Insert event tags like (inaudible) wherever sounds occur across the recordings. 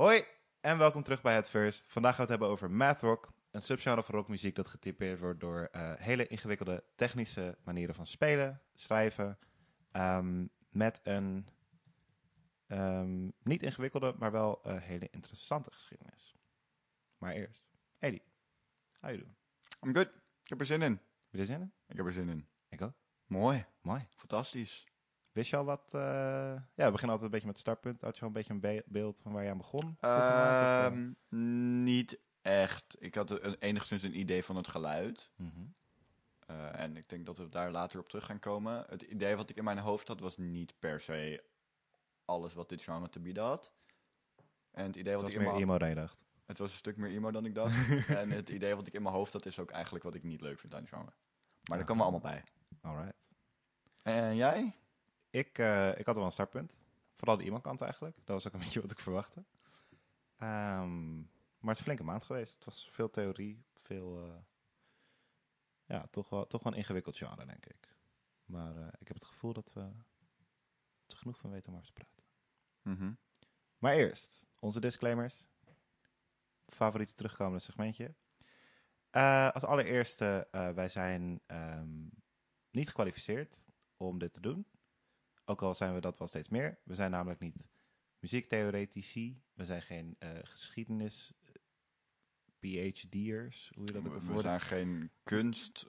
Hoi en welkom terug bij Het First. Vandaag gaan we het hebben over math rock, een subgenre van rockmuziek dat getypeerd wordt door eh, hele ingewikkelde technische manieren van spelen, schrijven, ehm, met een ehm, niet ingewikkelde, maar wel eh, hele interessante geschiedenis. Maar eerst, Eddie, how you doing? I'm good. Ik heb er zin in. Heb je er zin in? Ik heb er zin in. Ik ook. Mooi. Mooi. Fantastisch. Wist je al wat? eh, ja, we beginnen altijd een beetje met het startpunt. Had je al een beetje een be- beeld van waar je aan begon? maand, of, eh? Ehm, niet echt. Ik had een, enigszins een idee van het geluid. Mhm. Eh, en ik denk dat we daar later op terug gaan komen. Het idee wat ik in mijn hoofd had was niet per se alles wat dit genre te bieden had. En het idee Het wat was ik meer emo dan je dacht. Het was een stuk meer emo dan ik dacht. (laughs) en het idee wat ik in mijn hoofd had is ook eigenlijk wat ik niet leuk vind aan het genre. Maar daar komen we allemaal bij. Alright. En jij? Ik, eh, ik had wel een startpunt. Vooral de iemand-kant eigenlijk. Dat was ook een (laughs) beetje wat ik verwachtte. Ehm, maar het is een flinke maand geweest. Het was veel theorie, veel... eh, ja, toch wel, toch wel een ingewikkeld genre, denk ik. Maar eh, ik heb het gevoel dat we er genoeg van weten om over te praten. Mhm. Maar eerst, onze disclaimers. Favoriete terugkomende segmentje. Als allereerste, wij zijn ehm, niet gekwalificeerd om dit te doen. Ook al zijn we dat wel steeds meer. We zijn namelijk niet muziektheoretici. We zijn geen eh, geschiedenis eh, PhD'ers, hoe je dat ook We, we zijn geen kunst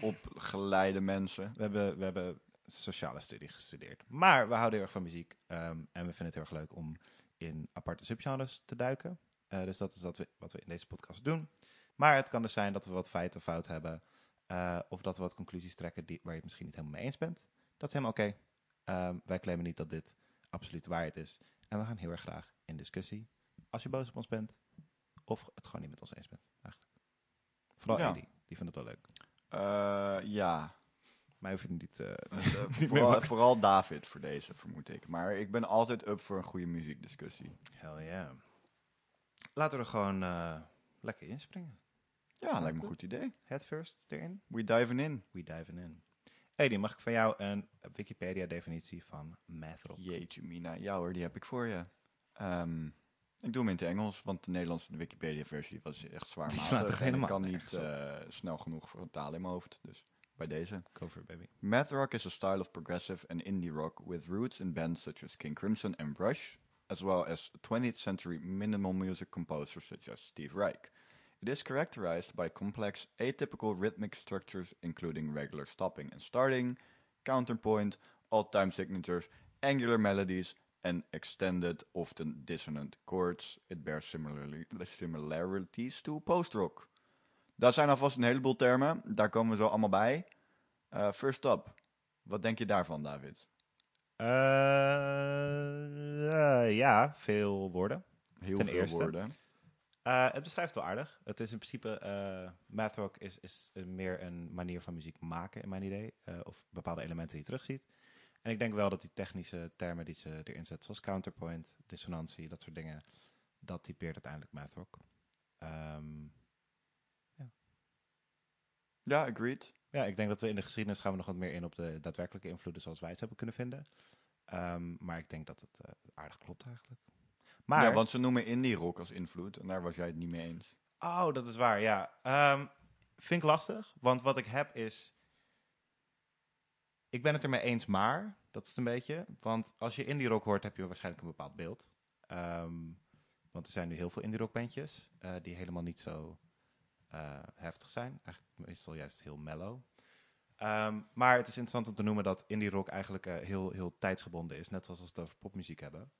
opgeleide mensen. We hebben, we hebben sociale studie gestudeerd. Maar we houden heel erg van muziek. ehm, en we vinden het heel erg leuk om in aparte subgenres te duiken. Eh, dus dat is wat we, wat we in deze podcast doen. Maar het kan dus zijn dat we wat feiten fout hebben. of dat we wat conclusies trekken die, waar je het misschien niet helemaal mee eens bent. Dat is helemaal oké. Ehm, wij claimen niet dat dit absoluut waarheid is. En we gaan heel erg graag in discussie. Als je boos op ons bent. Of het gewoon niet met ons eens bent. Eigenlijk. Vooral Ja. Eddie. Die vindt het wel leuk. Eh, ja, Mij hoef je niet... eh, Eh, (laughs) Niet meer vooral, vooral David voor deze, vermoed ik. Maar ik ben altijd up voor een goede muziekdiscussie. Hell yeah. Laten we er gewoon lekker inspringen. Ja, lijkt me een goed idee. Head first erin. We diven in. We diven in. Eddie, mag ik van jou een Wikipedia-definitie van math rock? Jeetje mina, ja hoor, die heb ik voor je. Ehm, ik doe hem in het Engels, want de Nederlandse Wikipedia-versie was echt zwaar Die slaat er ik kan niet eh, snel genoeg vertalen in mijn hoofd. Dus bij deze. Go for it, baby. Math rock is a style of progressive and indie rock with roots in bands such as King Crimson and Rush, as well as 20th century minimal music composers such as Steve Reich. It is characterized by complex, atypical rhythmic structures including regular stopping and starting, counterpoint, odd-time signatures, angular melodies, and extended, often dissonant chords. It bears similarly, similarities to post-rock. Dat zijn alvast een heleboel termen, daar komen we zo allemaal bij. Eh, first up, wat denk je daarvan, David? Eh, eh, ja, veel woorden. Heel Ten veel eerste. woorden. Eh, het beschrijft wel aardig. Het is in principe, eh math rock is, is meer een manier van muziek maken, in mijn idee. eh, of bepaalde elementen die je terugziet. En ik denk wel dat die technische termen die ze erin zetten, zoals counterpoint, dissonantie, dat soort dingen, dat typeert uiteindelijk math rock. Ehm, Ja, agreed. ja, ik denk dat we in de geschiedenis gaan we nog wat meer in op de daadwerkelijke invloeden zoals wij het hebben kunnen vinden. Ehm, maar ik denk dat het aardig klopt eigenlijk. Maar, Ja, want ze noemen indie rock als invloed en daar was jij het niet mee eens. Oh, dat is waar, ja. Ehm, vind ik lastig, want wat ik heb is... Ik ben het ermee eens, maar... Dat is het een beetje. Want als je indie rock hoort, heb je waarschijnlijk een bepaald beeld. Ehm, want er zijn nu heel veel indie rock bandjes... eh, die helemaal niet zo eh, heftig zijn. Eigenlijk meestal juist heel mellow. Ehm, maar het is interessant om te noemen dat indie rock eigenlijk eh, heel, heel tijdsgebonden is. Net zoals als we het over popmuziek hebben.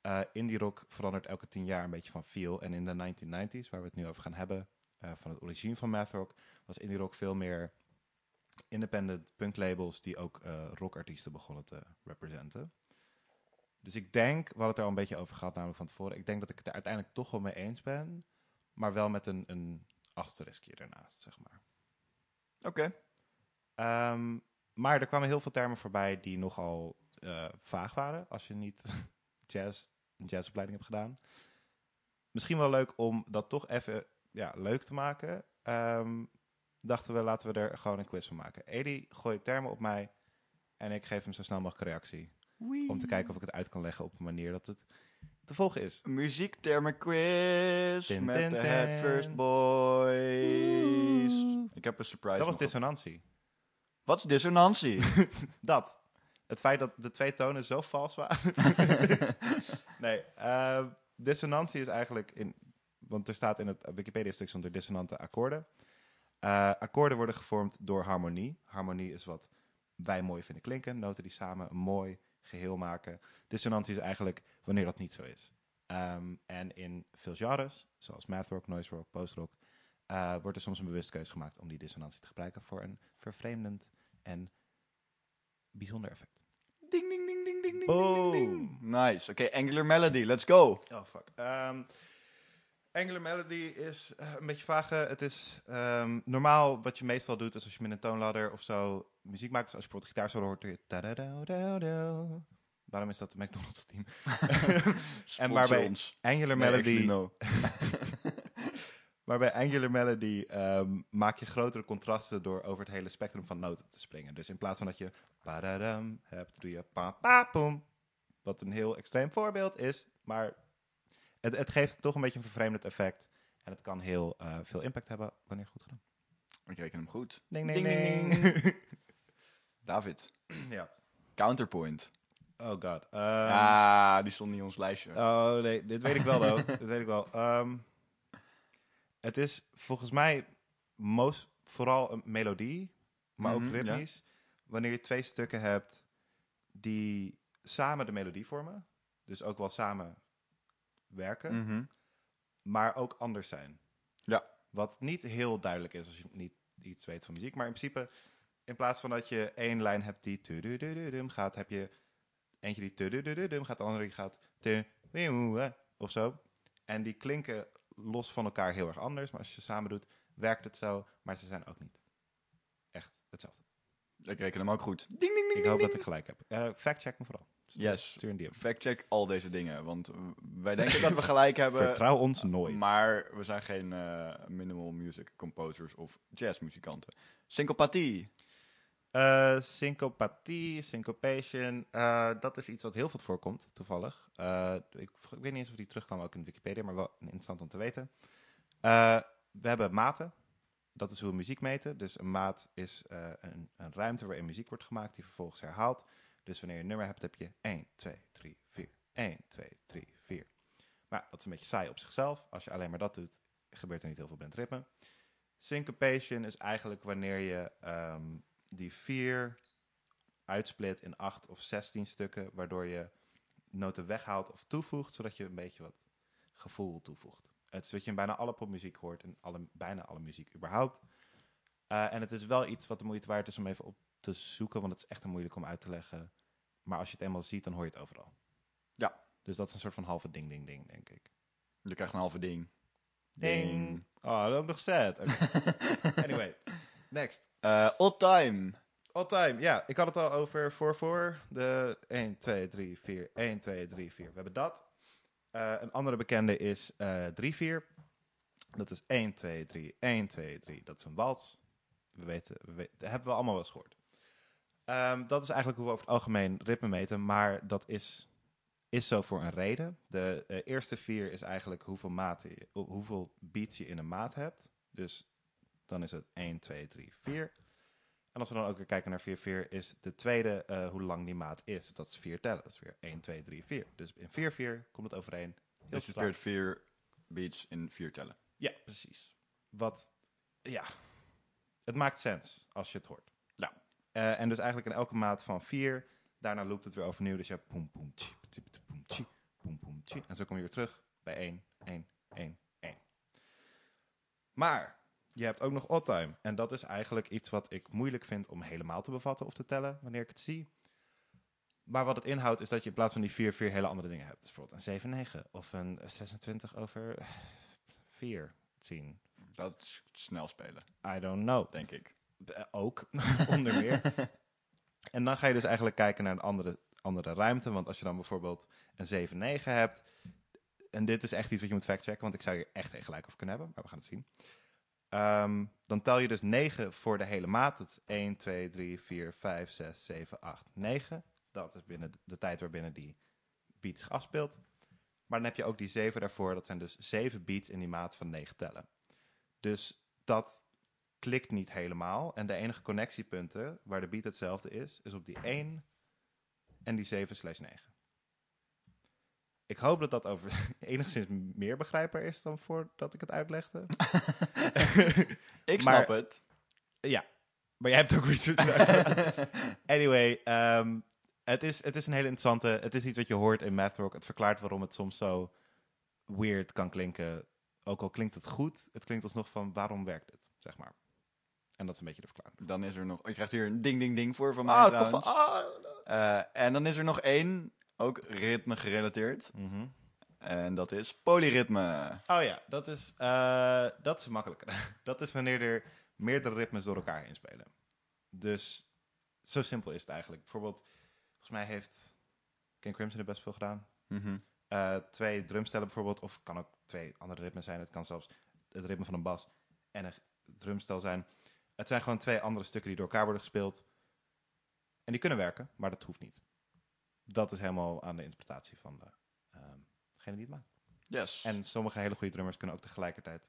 Eh, indie rock verandert elke tien jaar een beetje van feel. En in de 1990s, waar we het nu over gaan hebben, eh, van het origine van math rock, was indie rock veel meer independent punk labels die ook eh, rockartiesten begonnen te representen. Dus ik denk, we hadden het er al een beetje over gehad, namelijk van tevoren. Ik denk dat ik het er uiteindelijk toch wel mee eens ben, maar wel met een, een asteriskje ernaast, zeg maar. Oké. Ehm, maar er kwamen heel veel termen voorbij die nogal vaag waren. Als je niet jazz, een jazzopleiding hebt gedaan. Misschien wel leuk om dat toch even ja, leuk te maken. Ehm, dachten we, laten we er gewoon een quiz van maken. Edi gooit termen op mij en ik geef hem zo snel mogelijk reactie. Om te kijken of ik het uit kan leggen op een manier dat het te volgen is. Muziektermen quiz Tin, met de. Head First Boys. Ik heb een surprise. Dat was dissonantie. Wat is dissonantie? (laughs) Dat. Het feit dat de twee tonen zo vals waren. (laughs) nee, eh, dissonantie is eigenlijk in. Want er staat in het Wikipedia-stuk zonder dissonante akkoorden. Eh, akkoorden worden gevormd door harmonie. Harmonie is wat wij mooi vinden klinken. Noten die samen een mooi geheel maken. Dissonantie is eigenlijk wanneer dat niet zo is. Ehm, en in veel genres, zoals math rock, noise rock, post rock, eh, wordt er soms een bewust keuze gemaakt om die dissonantie te gebruiken voor een vervreemdend en bijzonder effect. Ding, ding, ding, ding, ding, ding, Boom. ding, ding. Nice. Oké, Angular Melody, let's go. Oh, fuck. Ehm, Angular Melody is eh, een beetje vage. Het is ehm, normaal wat je meestal doet, is als je met een toonladder of zo muziek maakt. Dus als je bijvoorbeeld gitaar solo hoort, doe je... Waarom is dat de McDonald's team? (laughs) en maar bij ons. Angular Melody. (laughs) maar bij Angular Melody ehm, maak je grotere contrasten door over het hele spectrum van noten te springen. Dus in plaats van dat je padadam hebt, doe je pa pa poem. Wat een heel extreem voorbeeld is, maar het, het geeft toch een beetje een vervreemdend effect. En het kan heel eh, veel impact hebben wanneer goed gedaan. Ik reken hem goed. Ding, Ding, ding, ding, ding. (laughs) David, ja. Counterpoint. Oh god. Ehm, ah, die stond niet in ons lijstje. Oh nee, dit weet ik wel though. (laughs) dit weet ik wel. Ehm, het is volgens mij most, vooral een melodie, maar Mhm, ook ja. ritmisch. Wanneer je twee stukken hebt die samen de melodie vormen. Dus ook wel samen werken, Mhm. maar ook anders zijn. Ja. Wat niet heel duidelijk is als je niet iets weet van muziek. Maar in principe, in plaats van dat je één lijn hebt die tududududum gaat, heb je eentje die tududududum gaat, de andere die gaat of zo. En die klinken los van elkaar heel erg anders. Maar als je ze samen doet, werkt het zo. Maar ze zijn ook niet echt hetzelfde. Ik reken hem ook goed. Ding, ding, ding, Ik hoop dat ik gelijk heb. Eh fact check me vooral. Stuur, Yes. Stuur een DM. Fact-check al deze dingen, want uh, wij denken dat we gelijk (laughs) hebben. Vertrouw ons nooit. Maar we zijn geen eh, minimal music composers of jazzmuzikanten. Syncopathie. Eh, syncopathie, syncopation, eh, dat is iets wat heel veel voorkomt, toevallig. Eh, ik, ik weet niet eens of die terugkwam ook in Wikipedia, maar wel interessant om te weten. We hebben maten. Dat is hoe we muziek meten. Dus een maat is een, een ruimte waarin muziek wordt gemaakt die vervolgens herhaalt. Dus wanneer je een nummer hebt, heb je 1, 2, 3, 4. 1, 2, 3, 4. Maar dat is een beetje saai op zichzelf. Als je alleen maar dat doet, gebeurt er niet heel veel blind ritme. Syncopation is eigenlijk wanneer je ehm, die 4 uitsplit in 8 of 16 stukken, waardoor je noten weghaalt of toevoegt, zodat je een beetje wat gevoel toevoegt. Het is wat je in bijna alle popmuziek hoort en alle, bijna alle muziek überhaupt. Eh, en het is wel iets wat de moeite waard is om even op te zoeken, want het is echt een moeilijk om uit te leggen. Maar als je het eenmaal ziet, dan hoor je het overal. Ja. Dus dat is een soort van halve ding, ding, ding, denk ik. Je krijgt een halve ding. Ding. Oh, dat heb ik nog. Oké. (laughs) anyway, next. Eh odd time. All time, ja. Ik had het al over 4-4. De 1, 2, 3, 4. 1, 2, 3, 4. We hebben dat. Eh, een andere bekende is eh 3-4. Dat is 1, 2, 3, 1, 2, 3. Dat is een wals. We weten, we weten, dat hebben we allemaal wel eens gehoord. Ehm, dat is eigenlijk hoe we over het algemeen ritme meten, maar dat is, is zo voor een reden. De eh, eerste vier is eigenlijk hoeveel, hoe- hoeveel beats je in een maat hebt. Dus dan is het 1, 2, 3, 4. En als we dan ook weer kijken naar 4, 4, is de tweede eh, hoe lang die maat is. Dat is 4 tellen. Dat is weer 1, 2, 3, 4. Dus in 4, 4 komt het overeen. Dus je speelt vier beats in vier tellen. Ja, precies. Wat, ja, het maakt sens als je het hoort. Ja. Eh, en dus eigenlijk in elke maat van 4, daarna loopt het weer overnieuw. Dus je hebt poem, poem, tji, poem, tji, poem, poem, tji. En zo kom je weer terug bij 1, 1, 1, 1. Maar je hebt ook nog odd time. En dat is eigenlijk iets wat ik moeilijk vind om helemaal te bevatten of te tellen wanneer ik het zie. Maar wat het inhoudt is dat je in plaats van die 4, 4 hele andere dingen hebt. Dus bijvoorbeeld een 7, 9 of een 26 over 4 zien. Dat is snel spelen, I don't know. denk ik. Eh, ook, (laughs) onder meer. (laughs) en dan ga je dus eigenlijk kijken naar een andere, andere ruimte. Want als je dan bijvoorbeeld een 7-9 hebt... En dit is echt iets wat je moet factchecken, want ik zou hier echt geen gelijk over kunnen hebben. Maar we gaan het zien. Ehm, dan tel je dus 9 voor de hele maat. Dat is 1, 2, 3, 4, 5, 6, 7, 8, 9. Dat is binnen de tijd waarbinnen die beat zich afspeelt. Maar dan heb je ook die 7 daarvoor. Dat zijn dus 7 beats in die maat van 9 tellen. Dus dat klikt niet helemaal. En de enige connectiepunten waar de beat hetzelfde is, is op die 1 en die 7 slash 9. Ik hoop dat dat over (laughs) enigszins meer begrijpbaar is dan voordat ik het uitlegde. (laughs) (laughs) Ik Maar- snap het. Ja, maar jij hebt ook research anyway, ehm, het, is, het is een hele interessante... Het is iets wat je hoort in math rock. Het verklaart waarom het soms zo weird kan klinken. Ook al klinkt het goed, het klinkt alsnog van waarom werkt het, zeg maar. En dat is een beetje de verklaring. Dan is er nog... Je krijgt hier een ding ding ding voor van mij Ah, tof. Ah. Eh, en dan is er nog één, ook ritme gerelateerd. Mhm. En dat is polyritme. Oh ja, dat is, eh, dat is makkelijker. (laughs) dat is wanneer er meerdere ritmes door elkaar heen spelen. Dus zo simpel is het eigenlijk. Bijvoorbeeld, volgens mij heeft King Crimson er best veel gedaan. Mhm. Eh, twee drumstellen bijvoorbeeld, of kan ook twee andere ritmes zijn. Het kan zelfs het ritme van een bas en een drumstel zijn. Het zijn gewoon twee andere stukken die door elkaar worden gespeeld. En die kunnen werken, maar dat hoeft niet. Dat is helemaal aan de interpretatie van de, ehm, degene die het maakt. Yes. En sommige hele goede drummers kunnen ook tegelijkertijd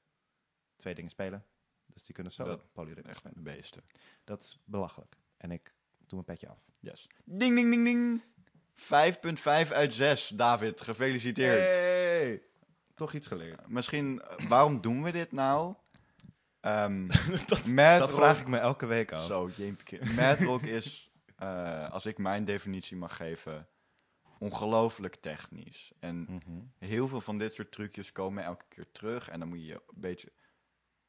twee dingen spelen. Dus die kunnen zo polyritme Echt spelen. de beesten. Dat is belachelijk. En ik doe mijn petje af. Yes. Ding ding ding ding. 5.5 uit 6, David. Gefeliciteerd. Hey! Toch iets geleerd. Misschien, eh, waarom doen we dit nou? Ehm (laughs) dat vraag ik me elke week af. Zo, jeempje. Mad Rock is, eh, als ik mijn definitie mag geven, ongelooflijk technisch. En Mhm. heel veel van dit soort trucjes komen elke keer terug. En dan moet je een beetje...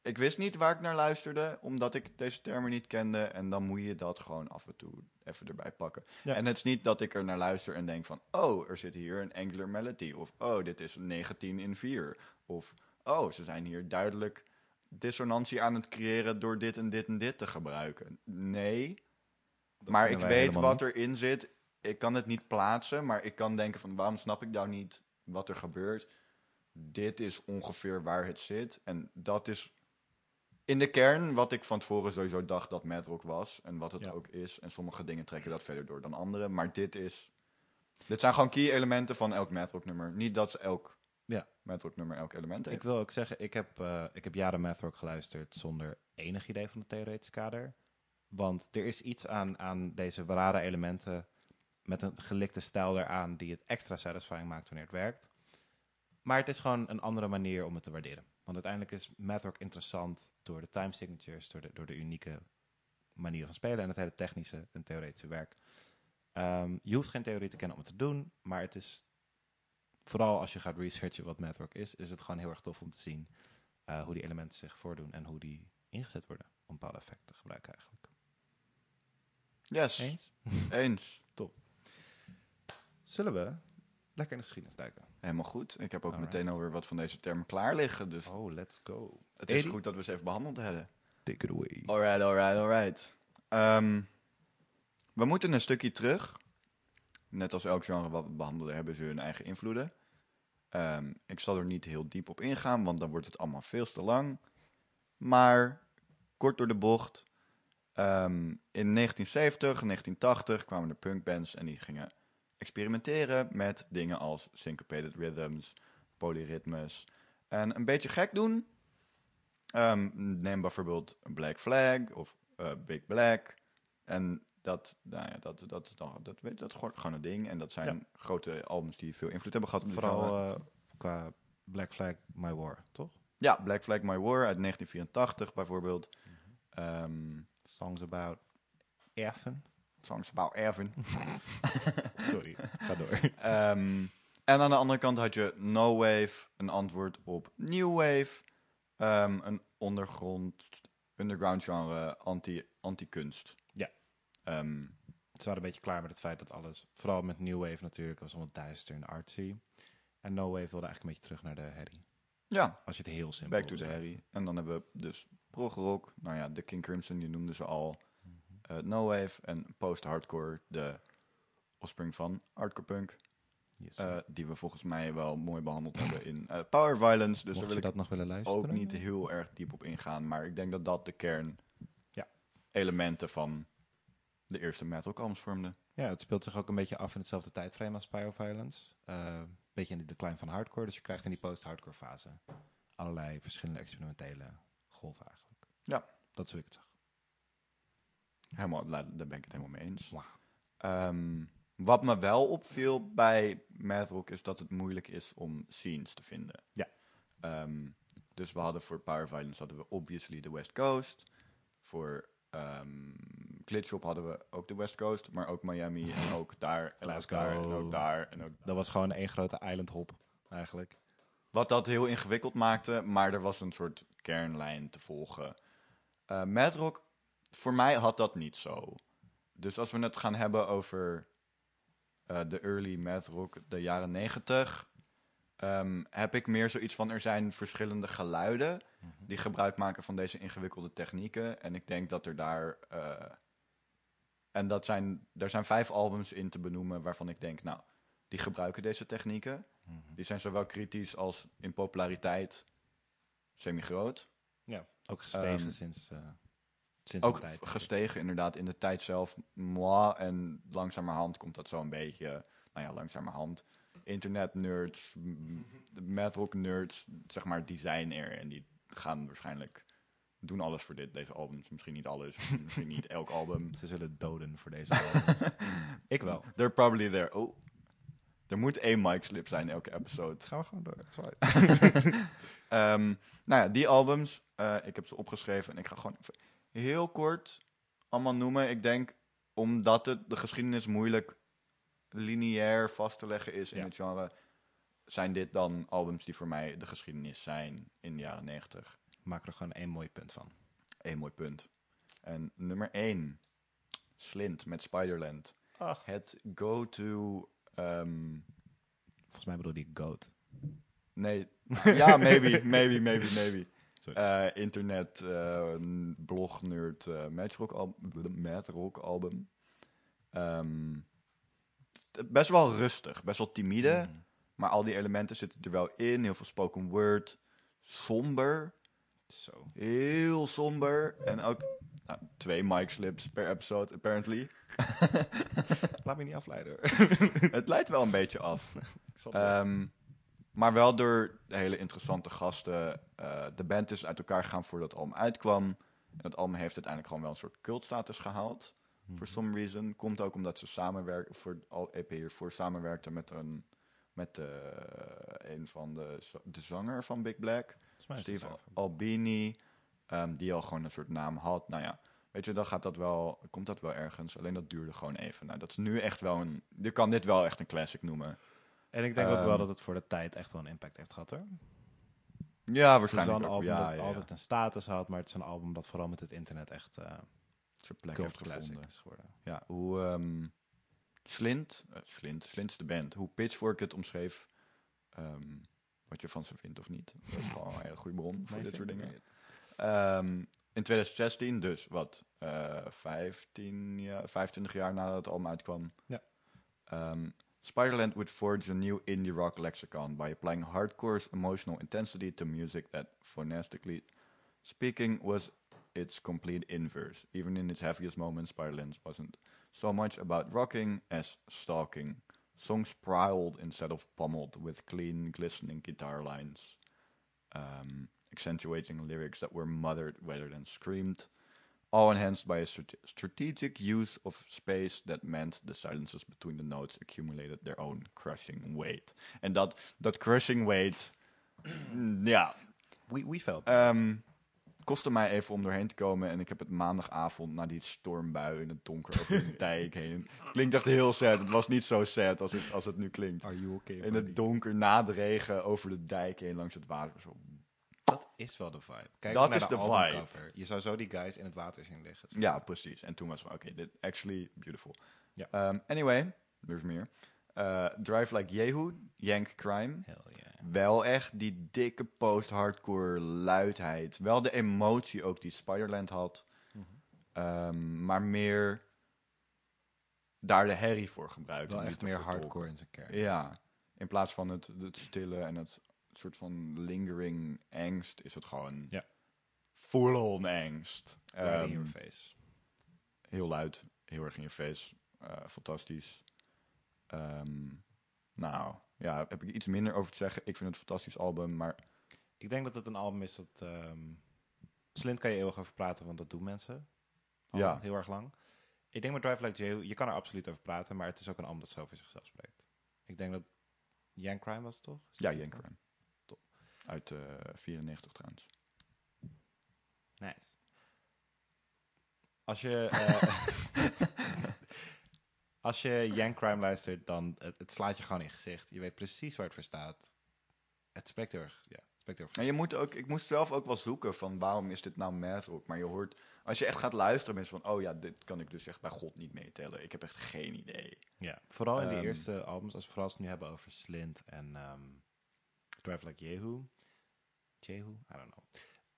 Ik wist niet waar ik naar luisterde, omdat ik deze termen niet kende. En dan moet je dat gewoon af en toe even erbij pakken. Ja. En het is niet dat ik er naar luister en denk van... Oh, er zit hier een angular melody. Of oh, dit is een 19 in 4. Of oh, ze zijn hier duidelijk dissonantie aan het creëren... door dit en dit en dit te gebruiken. Nee, maar ik weet wat erin zit. Ik kan het niet plaatsen, maar ik kan denken van... waarom snap ik nou niet wat er gebeurt? Dit is ongeveer waar het zit. En dat is in de kern wat ik van tevoren sowieso dacht dat Mad Rock was. En wat het Ja. ook is. En sommige dingen trekken dat verder door dan andere. Maar dit is... Dit zijn gewoon key elementen van elk Mad Rock nummer. Niet dat ze elk Ja. Mad Rock nummer elk element heeft. Ik wil ook zeggen, ik heb, eh, ik heb jaren math rock geluisterd zonder enig idee van het theoretisch kader. Want er is iets aan, aan deze rare elementen met een gelikte stijl eraan die het extra satisfying maakt wanneer het werkt. Maar het is gewoon een andere manier om het te waarderen. Want uiteindelijk is math rock interessant door de time signatures, door de, door de unieke manier van spelen en het hele technische en theoretische werk. Ehm, je hoeft geen theorie te kennen om het te doen, maar het is vooral als je gaat researchen wat math rock is, is het gewoon heel erg tof om te zien eh, hoe die elementen zich voordoen en hoe die ingezet worden om bepaalde effecten te gebruiken eigenlijk. Yes, Eens? eens. Zullen we lekker in de geschiedenis duiken? Helemaal goed. Ik heb ook Alright. meteen alweer wat van deze termen klaar liggen. Dus Oh, let's go. het is Eddie? goed dat we ze even behandeld hebben. Take it away. Alright, alright, alright. Ehm, we moeten een stukje terug. Net als elk genre wat we behandelen, hebben ze hun eigen invloeden. Ehm, ik zal er niet heel diep op ingaan, want dan wordt het allemaal veel te lang. Maar kort door de bocht. Ehm, in 1970, 1980 kwamen er punkbands en die gingen experimenteren met dingen als syncopated rhythms, polyritmes. En een beetje gek doen. Ehm, neem bijvoorbeeld Black Flag of eh, Big Black. En dat, nou ja, dat, dat, is dan, dat, weet, dat is gewoon, een ding. En dat zijn grote albums die veel invloed hebben gehad de. Vooral eh, qua Black Flag, My War, toch? Ja, Black Flag My War uit 1984 bijvoorbeeld. Ehm, Songs about Effen. songs about Erwin. (laughs) Sorry, ga door. Ehm, en aan de andere kant had je No Wave, een antwoord op New Wave. Ehm, een ondergrond, underground genre, anti, anti-kunst. Ja. Ehm, Ze waren een beetje klaar met het feit dat alles, vooral met New Wave natuurlijk, was allemaal duister en artsy. En No Wave wilde eigenlijk een beetje terug naar de herrie. ja, Als je het heel simpel Back to the. Harry. En dan hebben we dus prog rock. Nou ja, de King Crimson, die noemden ze al. eh, no Wave en post-hardcore, de offspring van hardcore punk. Yes. eh, die we volgens mij wel mooi behandeld hebben in eh, Power Violence. Dus Mocht daar je wil ik dat nog willen luisteren? ook niet heel erg diep op ingaan. Maar ik denk dat dat de kern Ja. elementen van de eerste metal albums vormde. Ja, het speelt zich ook een beetje af in hetzelfde tijdframe als Pyroviolence. Eh beetje in de decline van hardcore. Dus je krijgt in die post-hardcore fase allerlei verschillende experimentele eigenlijk. Ja. Dat is hoe ik het zag. Helemaal, daar ben ik het helemaal mee eens. Ehm, wat me wel opviel bij math rock is dat het moeilijk is om scenes te vinden. Ja. Ehm, dus we hadden voor Power Violence hadden we obviously de West Coast. Voor ehm Glitchop hadden we ook de West Coast, maar ook Miami en ook daar en ook daar en ook daar en ook Dat was gewoon één grote island hop eigenlijk. Wat dat heel ingewikkeld maakte, maar er was een soort kernlijn te volgen. Eh Mad Rock, voor mij had dat niet zo. Dus als we het gaan hebben over eh, de early Mad Rock, de jaren negentig, ehm, heb ik meer zoiets van er zijn verschillende geluiden die gebruik maken van deze ingewikkelde technieken. En ik denk dat er daar. eh, en dat zijn, er zijn vijf albums in te benoemen waarvan ik denk, nou, die gebruiken deze technieken. Die zijn zowel kritisch als in populariteit semi-groot. Ja. Ook gestegen Ehm, sinds, eh sinds Ook een tijd. gestegen inderdaad in de tijd zelf. Moi, en langzamerhand komt dat zo een beetje... Nou ja, langzamerhand. Internet-nerds, math-rock-nerds, zeg maar, die zijn er. En die gaan waarschijnlijk... Doen alles voor dit, deze albums. Misschien niet alles, (laughs) misschien niet elk album. Ze zullen doden voor deze albums. (laughs) ik wel. They're probably there. Oh, er moet één mic-slip zijn elke episode. Gaan we gewoon door. (laughs) Ehm, nou ja, die albums, eh, ik heb ze opgeschreven en ik ga gewoon heel kort allemaal noemen. Ik denk omdat het de geschiedenis moeilijk lineair vast te leggen is in Ja. het genre, zijn dit dan albums die voor mij de geschiedenis zijn in de jaren 90. Maak er gewoon één mooi punt van. Eén mooi punt. En nummer 1, Slint met Spiderland. Ach. Het go-to. Ehm, Volgens mij bedoel die Goat. nee, ja, maybe, maybe, maybe, maybe. Eh, internet, n- blog, nerd, al Rock album. Ehm, best wel rustig, best wel timide. Mm. Maar al die elementen zitten er wel in. Heel veel spoken word. Somber. Zo. Heel somber. En ook nou, twee mic slips per episode, apparently. (laughs) Laat me niet afleiden. (laughs) Het leidt wel een beetje af. (laughs) Ehm, maar wel door hele interessante gasten. Eh, de band is uit elkaar gegaan voordat het album uitkwam. En het album heeft uiteindelijk gewoon wel een soort cultstatus gehaald. For some reason. Komt ook omdat ze samenwerken voor al EP hiervoor samenwerkten met een met eh, een van de, de zanger van Big Black. Steve. Albini. Ehm, die al gewoon een soort naam had. Nou ja, weet je, dan gaat dat wel, komt dat wel ergens. Alleen dat duurde gewoon even. Nou, dat is nu echt wel een. Je kan dit wel echt een classic noemen. En ik denk ook wel Ehm, dat het voor de tijd echt wel een impact heeft gehad hoor. Ja, Het is wel waarschijnlijk. een album ja, dat ja, ja. altijd een status had, maar het is een album dat vooral met het internet echt eh Zijn plek heeft gevonden. is geworden. Ja, hoe ehm, Slint, eh, Slint, Slint is de band, hoe Pitchfork het omschreef, wat je van ze vindt of niet. Dat is gewoon een hele goede bron voor Nee, dit soort dingen. Ehm, in 2016, dus wat, eh 15, ja, 25 jaar nadat het album uitkwam. Ja. Ehm, Spiderland would forge a new indie rock lexicon by applying hardcore's emotional intensity to music that, phonetically speaking, was its complete inverse. Even in its heaviest moments, Spiderland wasn't so much about rocking as stalking. Songs prowled instead of pummeled with clean, glistening guitar lines um, accentuating lyrics that were muttered rather than screamed, all enhanced by a strate- strategic use of space that meant the silences between the notes accumulated their own crushing weight. En dat, dat crushing weight, (clears throat) ja, We, we felt. ehm, kostte mij even om doorheen te komen. En ik heb het maandagavond na die stormbui in het donker over de (laughs) dijk heen. Klinkt echt heel sad. Het was niet zo sad als het, als het nu klinkt. Are you okay? In buddy? het donker, na de regen, over de dijk heen langs het water. Zo Dat is wel de vibe. Kijk Dat naar is de vibe. albumcover. Je zou zo die guys in het water zien liggen. Ja, precies. En toen was van, oké, dit actually beautiful. Ja. Ehm, anyway, er is meer. Eh, Drive Like Jehu, Yank Crime. Hell yeah. Wel echt die dikke post-hardcore luidheid. Wel de emotie ook die Spiderland had. Mhm. Ehm, maar meer daar de herrie voor gebruikt. Wel echt meer hardcore in zijn kern. Ja, in plaats van het, het stille en het soort van lingering angst, is het gewoon Ja. full-on angst. Right in Ehm, your face. heel luid, heel erg in je face. Eh, fantastisch. Ehm, nou, ja, heb ik iets minder over te zeggen. Ik vind het een fantastisch album, maar Ik denk dat het een album is dat... ehm Slint kan je eeuwig over praten, want dat doen mensen. Al Ja. Heel erg lang. Ik denk met Drive Like Jehu, je kan er absoluut over praten, maar het is ook een album dat zo voor zichzelf spreekt. Ik denk dat Jan Crime was het toch? Is ja, Jan? Crime. Uit eh 94 trouwens. Nice. Als je, eh, (laughs) als je Jan Crime luistert, dan het, het slaat je gewoon in je gezicht. Je weet precies waar het voor staat. Het spreekt heel erg, ja. En je moet ook, ik moest zelf ook wel zoeken van waarom is dit nou math rock? Maar je hoort, als je echt gaat luisteren, mensen van, oh ja, dit kan ik dus echt bij God niet meetellen. Ik heb echt geen idee. Ja, vooral in die Ehm, eerste albums, als we vooral als we het nu hebben over Slint en ehm, Drive Like Jehu. Jehu? I don't know.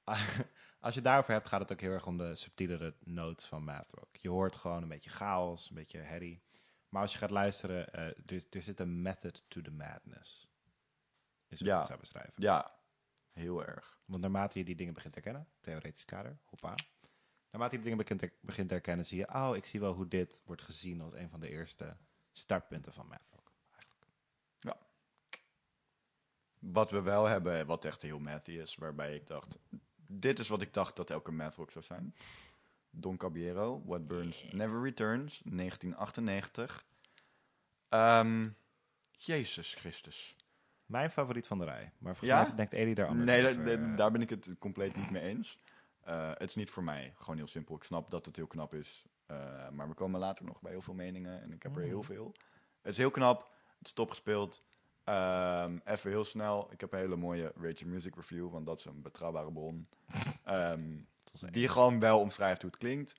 (laughs) als je daarover hebt, gaat het ook heel erg om de subtielere notes van math rock. Je hoort gewoon een beetje chaos, een beetje herrie. Maar als je gaat luisteren, eh, er, er zit een method to the madness. Is hoe Ja. ik zou beschrijven. Ja, heel erg. Want naarmate je die dingen begint te herkennen, theoretisch kader, hoppa. Naarmate je die dingen begint te, begint te herkennen, zie je, oh, ik zie wel hoe dit wordt gezien als een van de eerste startpunten van math rock. Eigenlijk. Wat we wel hebben, wat echt heel mathy is, waarbij ik dacht, dit is wat ik dacht dat elke math rock zou zijn. Don Caballero, What Burns Never Returns, 1998. Ehm, Jezus Christus. Mijn favoriet van de rij. Maar volgens Ja? mij denkt Eddie daar anders Nee, over. da- da- eh. daar ben ik het compleet niet mee eens. Eh, het is niet voor mij. Gewoon heel simpel. Ik snap dat het heel knap is. Eh, maar we komen later nog bij heel veel meningen. En ik heb er heel Mhm. veel. Het is heel knap. Het is top gespeeld. Ehm, even heel snel. Ik heb een hele mooie Rachel Music Review. Want dat is een betrouwbare bron. (laughs) Ehm, die gewoon wel omschrijft hoe het klinkt.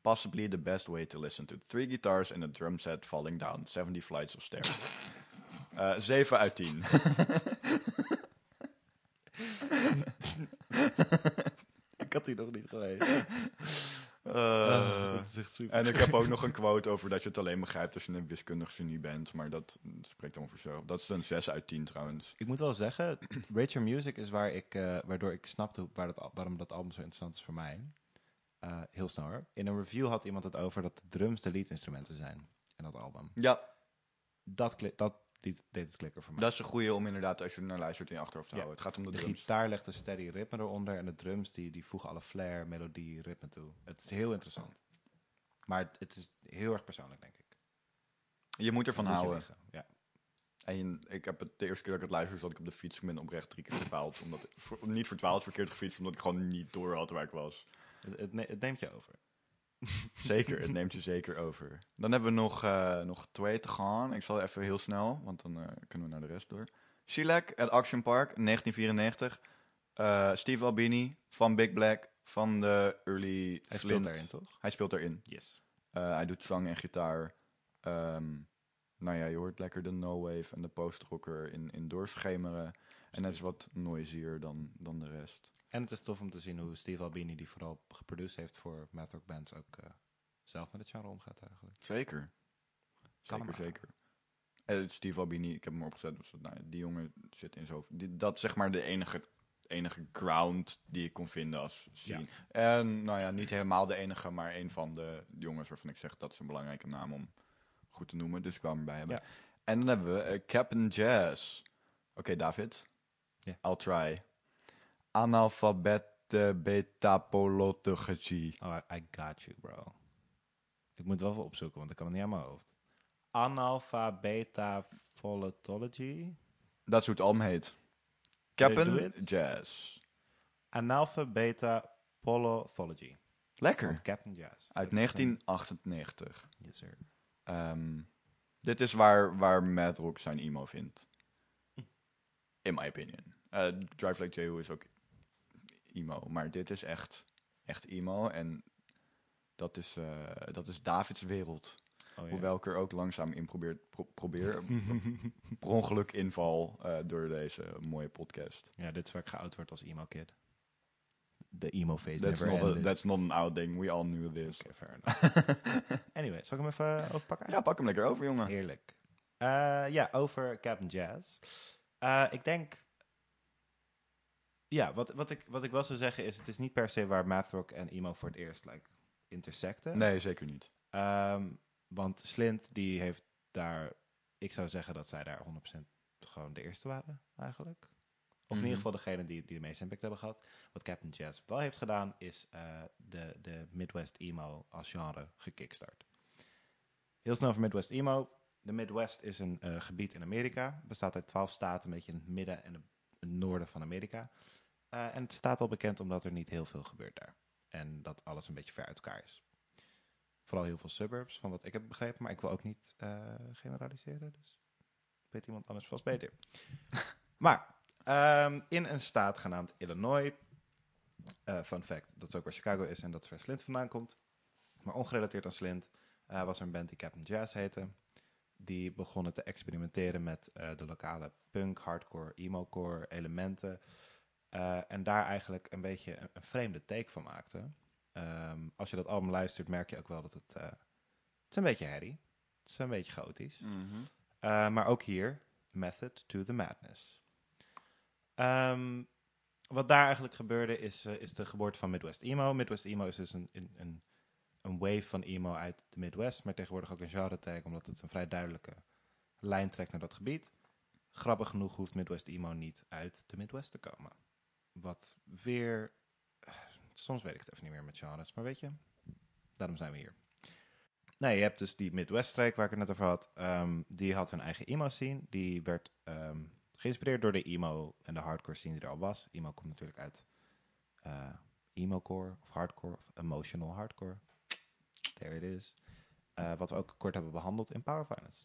Possibly the best way to listen to three guitars and a drum set falling down 70 flights of stairs. (laughs) Eh 7 uit 10. (laughs) Ik had die nog niet gelezen. Eh, dat is echt super. en ik heb ook nog een quote over dat je het alleen begrijpt als je een wiskundig genie bent. Maar dat spreekt allemaal voor zichzelf. Dat is een 6 uit 10 trouwens. Ik moet wel zeggen, Rachel Music is waar ik, eh, waardoor ik snapte waar dat, waarom dat album zo interessant is voor mij. Eh, heel snel hoor. In een review had iemand het over dat de drums de leadinstrumenten zijn in dat album. Ja, Dat, dat deed, deed het klikken voor mij. dat is een goede om inderdaad als je naar luistert in je achterhoofd te Ja. houden. Het gaat om de, de drums. gitaar legt een steady ritme eronder en de drums die, die voegen alle flair, melodie, ritme toe. Het is heel interessant. Maar het, het is heel erg persoonlijk, denk ik. Je moet ervan houden. liggen, Ja. En ik heb het de eerste keer dat ik het luisterde, zat ik op de fiets. Ik ben oprecht drie keer verdwaald. Omdat, voor- niet verdwaald, verkeerd gefietst, omdat ik gewoon niet door had waar ik was. Het, het, ne- het neemt je over. (laughs) Zeker, het neemt je zeker over. Dan hebben we nog, eh, nog twee te gaan. Ik zal even heel snel, want dan eh, kunnen we naar de rest door. Shellac at Action Park, 1994. Eh, Steve Albini van Big Black, van de early Hij speelt Slint. daarin, toch? Hij speelt erin. Yes. Hij doet zang en gitaar. Ehm, nou ja, je hoort lekker de no-wave en de post-rocker in, in doorschemeren. En het is wat noisier dan, dan de rest. En het is tof om te zien hoe Steve Albini, die vooral geproduceerd heeft voor rock bands, ook eh, zelf met het genre omgaat eigenlijk. Zeker. Kan Zeker, zeker. Eh, Steve Albini, ik heb hem opgezet. Dus, nou, die jongen zit in zo. Die, dat is zeg maar de enige, enige ground die ik kon vinden als scene. En nou ja, niet helemaal de enige, maar een van de jongens waarvan ik zeg dat is een belangrijke naam om goed te noemen. Dus ik hem erbij hebben. Ja. En dan hebben we eh, Captain Jazz. Oké, David. Ja. I'll try. Analfabete betapology. Oh, I, I got you, bro. Ik moet wel even opzoeken, want ik kan het niet aan mijn hoofd. Analphabeta Folotology. Dat is hoe het album heet. Captain? Jazz. Analphabeta Polothology. Lekker. Captain Jazz. Uit Dat is een- 1998. Yes, sir. Ehm, dit is waar, waar Matt Rock zijn emo vindt. (laughs) In my opinion. Eh, Drive Like Jehu is ook emo. Maar dit is echt, echt emo. En dat is, eh, dat is Davids wereld. Oh, ja. Hoewel ik er ook langzaam in probeer, pro- probeer (laughs) per ongeluk inval eh, door deze mooie podcast. Ja, dit is waar ik geout word als emo kid. De emo phase That's never not, a, that's not an out thing. We all knew this. Oké, fair enough. (laughs) anyway, zal ik hem even overpakken? Ja, pak hem lekker over, jongen. Heerlijk. Ja, over Captain Jazz. Ik denk... Ja, wat, wat, ik, wat ik wel zou zeggen is... Het is niet per se waar math rock en emo voor het eerst like, intersecten. Nee, zeker niet. Ehm, want Slint die heeft daar ik zou zeggen dat zij daar 100% gewoon de eerste waren, eigenlijk. Of in Mhm. ieder geval degene die, die de meeste impact hebben gehad. Wat Captain Jazz wel heeft gedaan, is eh, de, de Midwest emo als genre gekickstart. Heel snel over Midwest emo. De Midwest is een eh, gebied in Amerika. Bestaat uit twaalf staten, een beetje in het midden en het noorden van Amerika. Eh, en het staat al bekend omdat er niet heel veel gebeurt daar. En dat alles een beetje ver uit elkaar is. Vooral heel veel suburbs, van wat ik heb begrepen. Maar ik wil ook niet eh, generaliseren. Dus weet iemand anders vast beter. (laughs) maar ehm, in een staat genaamd Illinois. eh fun fact, dat is ook waar Chicago is en dat is Slint vandaan komt. Maar ongerelateerd aan Slint was er een band die Captain Jazz heette. Die begonnen te experimenteren met de lokale punk, hardcore, emo-core elementen. Eh, en daar eigenlijk een beetje een, een vreemde take van maakten. Ehm, als je dat album luistert, merk je ook wel dat het... eh, het is een beetje herrie. Het is een beetje chaotisch. Mhm. Uh, maar ook hier, Method to the Madness. Ehm, wat daar eigenlijk gebeurde is, eh, is de geboorte van Midwest Emo. Midwest Emo is dus een, een, een, een wave van emo uit de Midwest, maar tegenwoordig ook een genre tag, omdat het een vrij duidelijke lijn trekt naar dat gebied. Grappig genoeg hoeft Midwest Emo niet uit de Midwest te komen. Wat weer... eh, Soms weet ik het even niet meer met genres, maar weet je, daarom zijn we hier. Nee, je hebt dus die Midwest-streek waar ik het net over had. ehm, die had hun eigen emo-scene. Die werd ehm, geïnspireerd door de emo en de hardcore scene die er al was. Emo komt natuurlijk uit eh emo-core of hardcore of emotional hardcore. There it is. Eh, wat we ook kort hebben behandeld in Power Finance.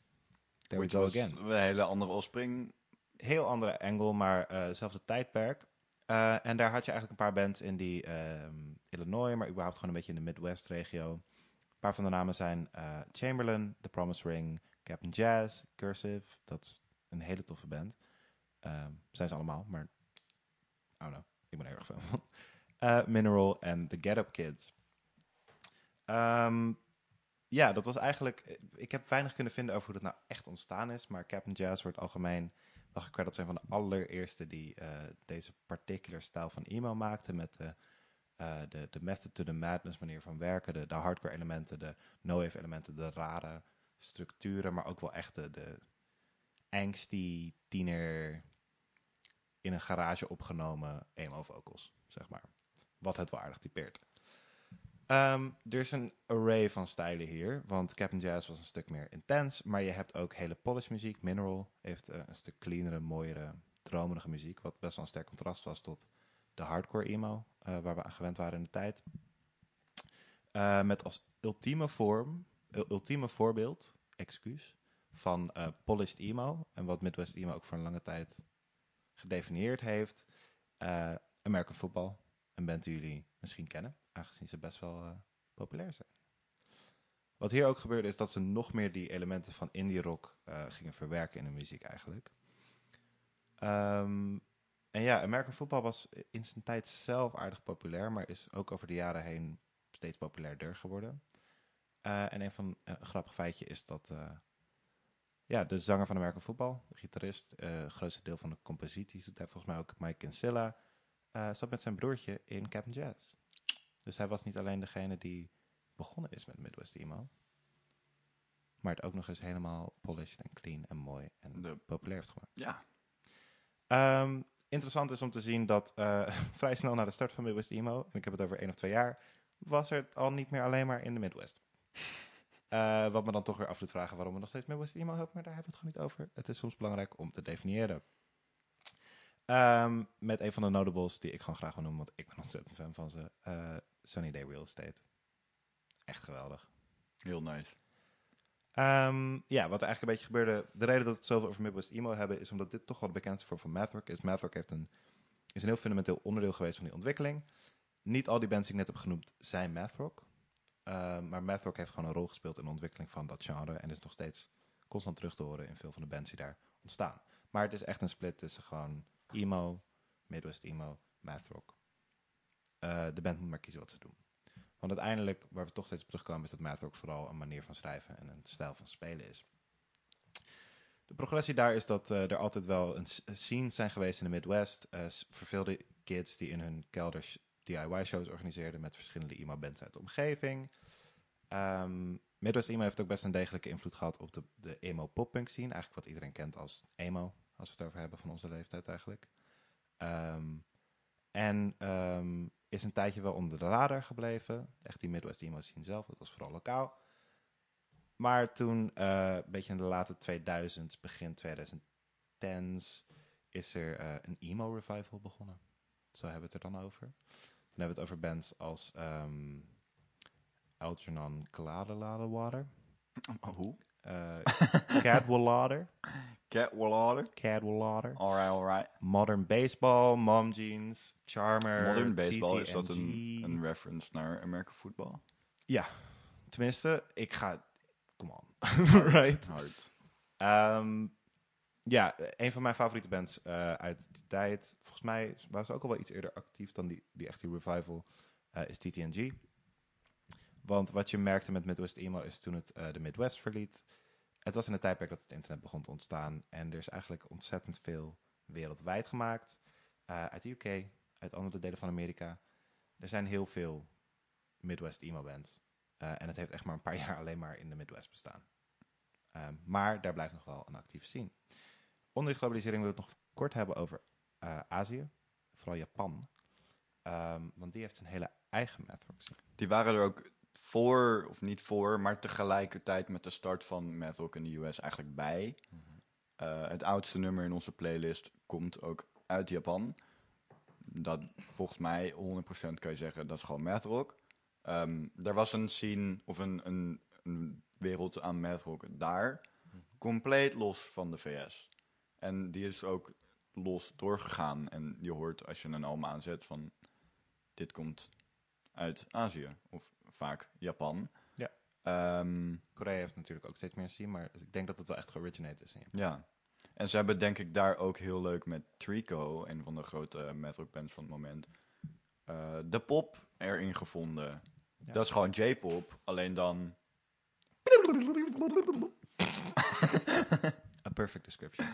There Which we go again Een hele andere opspring. heel andere angle, maar hetzelfde tijdperk. Eh, en daar had je eigenlijk een paar bands in die ehm, Illinois, maar überhaupt gewoon een beetje in de Midwest-regio. Een paar van de namen zijn eh, Chamberlain, The Promise Ring, Captain Jazz, Cursive. Dat is een hele toffe band. Ehm, zijn ze allemaal, maar I don't know. Ik ben er erg fan van. (laughs) Eh, Mineral en The Get Up Kids. Ehm, ja, dat was eigenlijk... Ik heb weinig kunnen vinden over hoe dat nou echt ontstaan is. Maar Captain Jazz wordt algemeen wel gecredit dat zijn van de allereerste die eh, deze particular stijl van emo maakten. Met de, eh, de, de method to the madness manier van werken. De, de hardcore elementen, de no-wave elementen, de rare structuren. Maar ook wel echt de, de angsty tiener in een garage opgenomen emo vocals, zeg maar. Wat het wel aardig typeert. Ehm, er is een array van stijlen hier, want Captain Jazz was een stuk meer intens, maar je hebt ook hele polish muziek. Mineral heeft eh, een stuk cleanere, mooiere, dromerige muziek, wat best wel een sterk contrast was tot de hardcore emo, eh, waar we aan gewend waren in de tijd. Eh, met als ultieme vorm, ul- ultieme voorbeeld, excuus, van polished emo, en wat Midwest emo ook voor een lange tijd gedefinieerd heeft, eh American Football, een band die jullie misschien kennen, aangezien ze best wel eh, populair zijn. Wat hier ook gebeurde is dat ze nog meer die elementen van indie rock eh, gingen verwerken in de muziek eigenlijk. Ehm, en ja, American Football was in zijn tijd zelf aardig populair, maar is ook over de jaren heen steeds populairder geworden. Eh, en een van een grappig feitje is dat ja, de zanger van American Football, de gitarist, grootste deel van de composities doet volgens mij ook Mike Kinsella, zat met zijn broertje in Captain Jazz. Dus hij was niet alleen degene die begonnen is met Midwest Emo, maar het ook nog eens helemaal polished en clean en mooi en De, populair heeft gemaakt. ja, Ehm, interessant is om te zien dat eh, (laughs) vrij snel na de start van Midwest Emo, en ik heb het over één of twee jaar, was het al niet meer alleen maar in de Midwest. Eh, wat me dan toch weer af doet vragen waarom we nog steeds Midwest Emo hebben, maar daar hebben we het gewoon niet over. Het is soms belangrijk om te definiëren. Ehm, met een van de notables die ik gewoon graag wil noemen, want ik ben ontzettend fan van ze. eh, Sunny Day Real Estate. Echt geweldig. heel nice. Ehm, ja, wat er eigenlijk een beetje gebeurde. De reden dat we het zoveel over Midwest Emo hebben, is omdat dit toch wel de bekendste vorm van mathrock is. Mathrock heeft een, is een heel fundamenteel onderdeel geweest van die ontwikkeling. Niet al die bands die ik net heb genoemd zijn mathrock. Ehm, maar mathrock heeft gewoon een rol gespeeld in de ontwikkeling van dat genre. En is nog steeds constant terug te horen in veel van de bands die daar ontstaan. Maar het is echt een split tussen gewoon emo, Midwest emo, mathrock. Eh de band moet maar kiezen wat ze doen. Want uiteindelijk, waar we toch steeds op terugkomen, is dat mathrock vooral een manier van schrijven en een stijl van spelen is. De progressie daar is dat eh, er altijd wel een s- scenes zijn geweest in de Midwest. s- verveelde kids die in hun kelders DIY-shows organiseerden met verschillende emo-bands uit de omgeving. Ehm, Midwest emo heeft ook best een degelijke invloed gehad op de, de emo pop-punk scene. Eigenlijk wat iedereen kent als emo, als we het over hebben van onze leeftijd eigenlijk. Ehm, en ehm, is een tijdje wel onder de radar gebleven. Echt die Midwest emo scene zelf, dat was vooral lokaal. Maar toen, eh, een beetje in de late 2000s, begin 2010s, is er eh, een emo revival begonnen. Zo hebben we het er dan over. Dan hebben we het over bands als ehm Algernon Gladelade Water, Oh, hoe? Uh, Cadwallader. Cadwallader, Alright, alright. Modern Baseball, Mom Jeans, Charmer, Modern baseball, is dat een, een reference naar American football? Ja, tenminste, ik ga... Come on. (laughs) right? Hard. Ehm, ja, een van mijn favoriete bands eh, uit die tijd. Volgens mij waren ze ook al wel iets eerder actief dan die, die echte revival. eh, is TTNG. Want wat je merkte met Midwest Emo is toen het eh, de Midwest verliet. Het was in het tijdperk dat het internet begon te ontstaan. En er is eigenlijk ontzettend veel wereldwijd gemaakt. eh, uit de UK, uit andere delen van Amerika. Er zijn heel veel Midwest Emo bands. Eh, en het heeft echt maar een paar (laughs) jaar alleen maar in de Midwest bestaan. Ehm, maar daar blijft nog wel een actieve scene. Onder die globalisering wil ik het nog kort hebben over Azië. Vooral Japan. Ehm, want die heeft een hele eigen math rock scene. Die waren er ook voor, of niet voor, maar tegelijkertijd met de start van Math Rock in de US eigenlijk bij. Eh, het oudste nummer in onze playlist komt ook uit Japan. Dat volgens mij 100% kan je zeggen, dat is gewoon Math Rock. Ehm, er was een scene, of een, een, een wereld aan Math Rock daar, compleet los van de VS. En die is ook los doorgegaan. En je hoort als je een album aanzet van, dit komt uit Azië, of vaak Japan. Ja. Ehm, Korea heeft natuurlijk ook steeds meer scene. Maar ik denk dat het wel echt georiginate is in Japan. ja. En ze hebben denk ik daar ook heel leuk met Trico, een van de grote metal bands van het moment, eh, de pop erin gevonden. Ja. Dat is gewoon J-pop, alleen dan... (laughs) (laughs) Perfect description.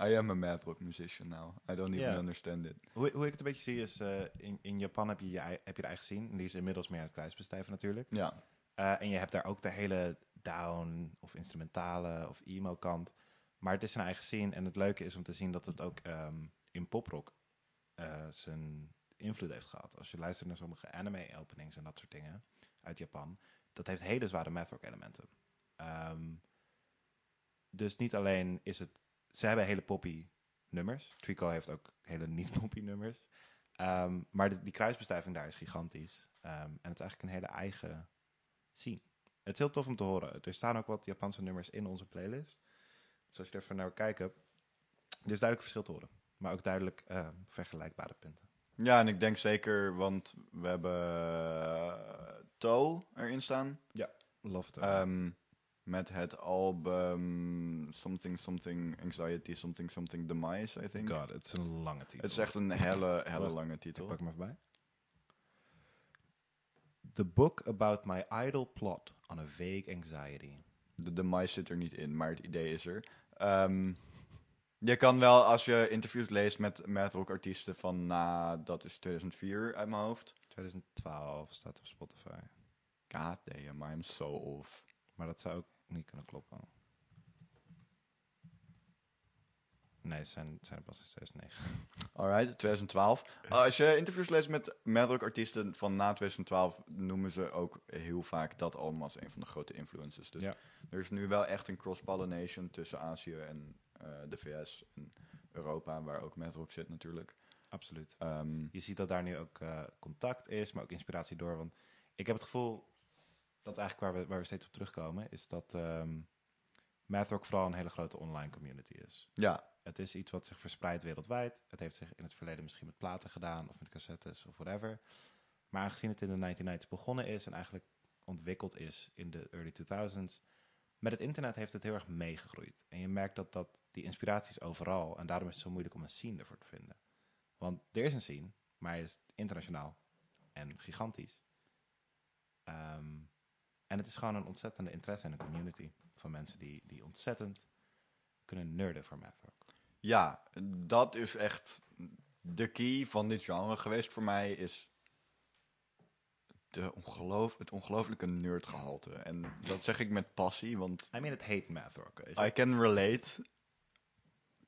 I am a math rock musician now. I don't even understand it. hoe, hoe ik het een beetje zie is, eh, in, in Japan heb je, je, heb je de eigen scene. En die is inmiddels meer aan het kruisbestijven natuurlijk. Ja, Eh, en je hebt daar ook de hele down of instrumentale of emo kant. Maar het is een eigen scene. En het leuke is om te zien dat het ook ehm, in poprock eh, zijn invloed heeft gehad. Als je luistert naar sommige anime openings en dat soort dingen uit Japan. Dat heeft hele zware math rock elementen. Ehm, dus niet alleen is het... Ze hebben hele poppy nummers. Trico heeft ook hele niet-poppy (laughs) nummers. Ehm, maar de- die kruisbestuiving daar is gigantisch. Ehm, en het is eigenlijk een hele eigen scene. Het is heel tof om te horen. Er staan ook wat Japanse nummers in onze playlist. Dus als je even naar kijkt, er is duidelijk verschil te horen. Maar ook duidelijk ehm, vergelijkbare punten. ja en ik denk zeker, want we hebben uh, Toe erin staan. Love it. Met het album Something Something Anxiety Something Something Demise, I think. God, het is een lange titel. Het is echt een hele, hele lange Ik titel. pak hem even bij. The book about my idle plot on a vague anxiety. De demise zit er niet in, maar het idee is er. Ehm, je kan wel, als je interviews leest met math rock artiesten van na, dat is 2004 uit mijn hoofd. 2012 staat op Spotify. God damn, I'm so off. Maar dat zou ook niet kunnen kloppen. Nee, ze zijn, zijn pas in 2009. Alright, 2012. als je interviews leest met math rock artiesten van na 2012, noemen ze ook heel vaak dat album als een van de grote influences. Dus Ja. er is nu wel echt een cross-pollination tussen Azië en eh, de VS en Europa, waar ook math rock zit natuurlijk. Absoluut. Ehm, Je ziet dat daar nu ook eh, contact is, maar ook inspiratie door. Want ik heb het gevoel dat eigenlijk waar we, waar we steeds op terugkomen, is dat Math Rock vooral een hele grote online community is. ja, Het is iets wat zich verspreidt wereldwijd. Het heeft zich in het verleden misschien met platen gedaan of met cassettes of whatever. Maar aangezien het in de 1990s begonnen is en eigenlijk ontwikkeld is in de early 2000s, met het internet heeft het heel erg meegegroeid. En je merkt dat, dat die inspiratie is overal en daarom is het zo moeilijk om een scene ervoor te vinden. Want er is een scene, maar hij is internationaal en gigantisch. Ehm, en het is gewoon een ontzettende interesse in een community van mensen die, die ontzettend kunnen nerden voor math. Ja, dat is echt de key van dit genre geweest voor mij. Is de ongeloof, het ongelooflijke nerdgehalte. En dat zeg ik met passie, want I mean, het heet math rock. weet je. I can relate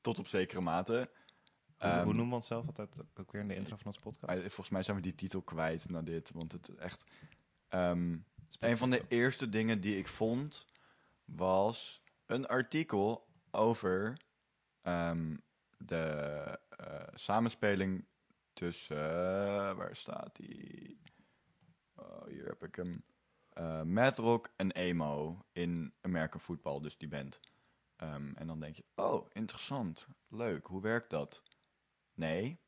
tot op zekere mate. hoe, Ehm, hoe noemen we onszelf altijd ook weer in de intro van onze podcast? Volgens mij zijn we die titel kwijt na dit, want het is echt... ehm, een van de eerste dingen die ik vond was een artikel over ehm, de eh, samenspeling tussen. eh, waar staat die? Oh, hier heb ik hem. Eh Math Rock en Emo in American Football, dus die band. Ehm, en dan denk je, oh, interessant, leuk, hoe werkt dat? Nee,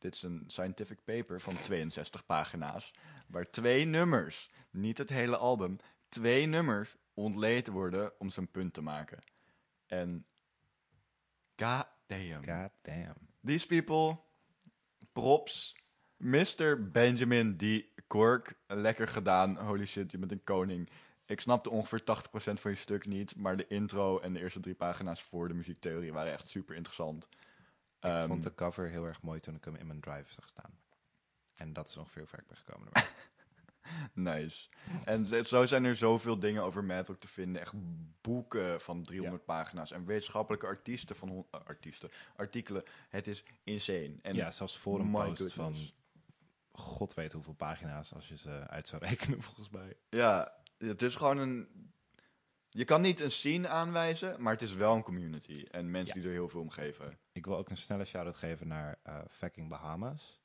dit is een scientific paper van 62 pagina's, waar twee nummers, niet het hele album, twee nummers ontleed worden om zijn punt te maken. En god damn. God damn. These people, props. Mr. Benjamin D. Cork, lekker gedaan. Holy shit, je bent een koning. Ik snapte ongeveer 80% van je stuk niet, maar de intro en de eerste drie pagina's voor de muziektheorie waren echt super interessant. Ik Ehm, vond de cover heel erg mooi toen ik hem in mijn drive zag staan. En dat is ongeveer hoe ver ik ben gekomen. (laughs) Nice. En zo zijn er zoveel dingen over Rock te vinden. Echt boeken van 300 pagina's. En wetenschappelijke artiesten van... eh, artiesten, artikelen. Het is insane. En ja, zelfs voor een post van god weet hoeveel pagina's als je ze uit zou rekenen (laughs) volgens mij. Ja, het is gewoon een... Je kan niet een scene aanwijzen, maar het is wel een community. En mensen Ja. die er heel veel om geven. Ik wil ook een snelle shout-out geven naar eh Fucking Bahamas.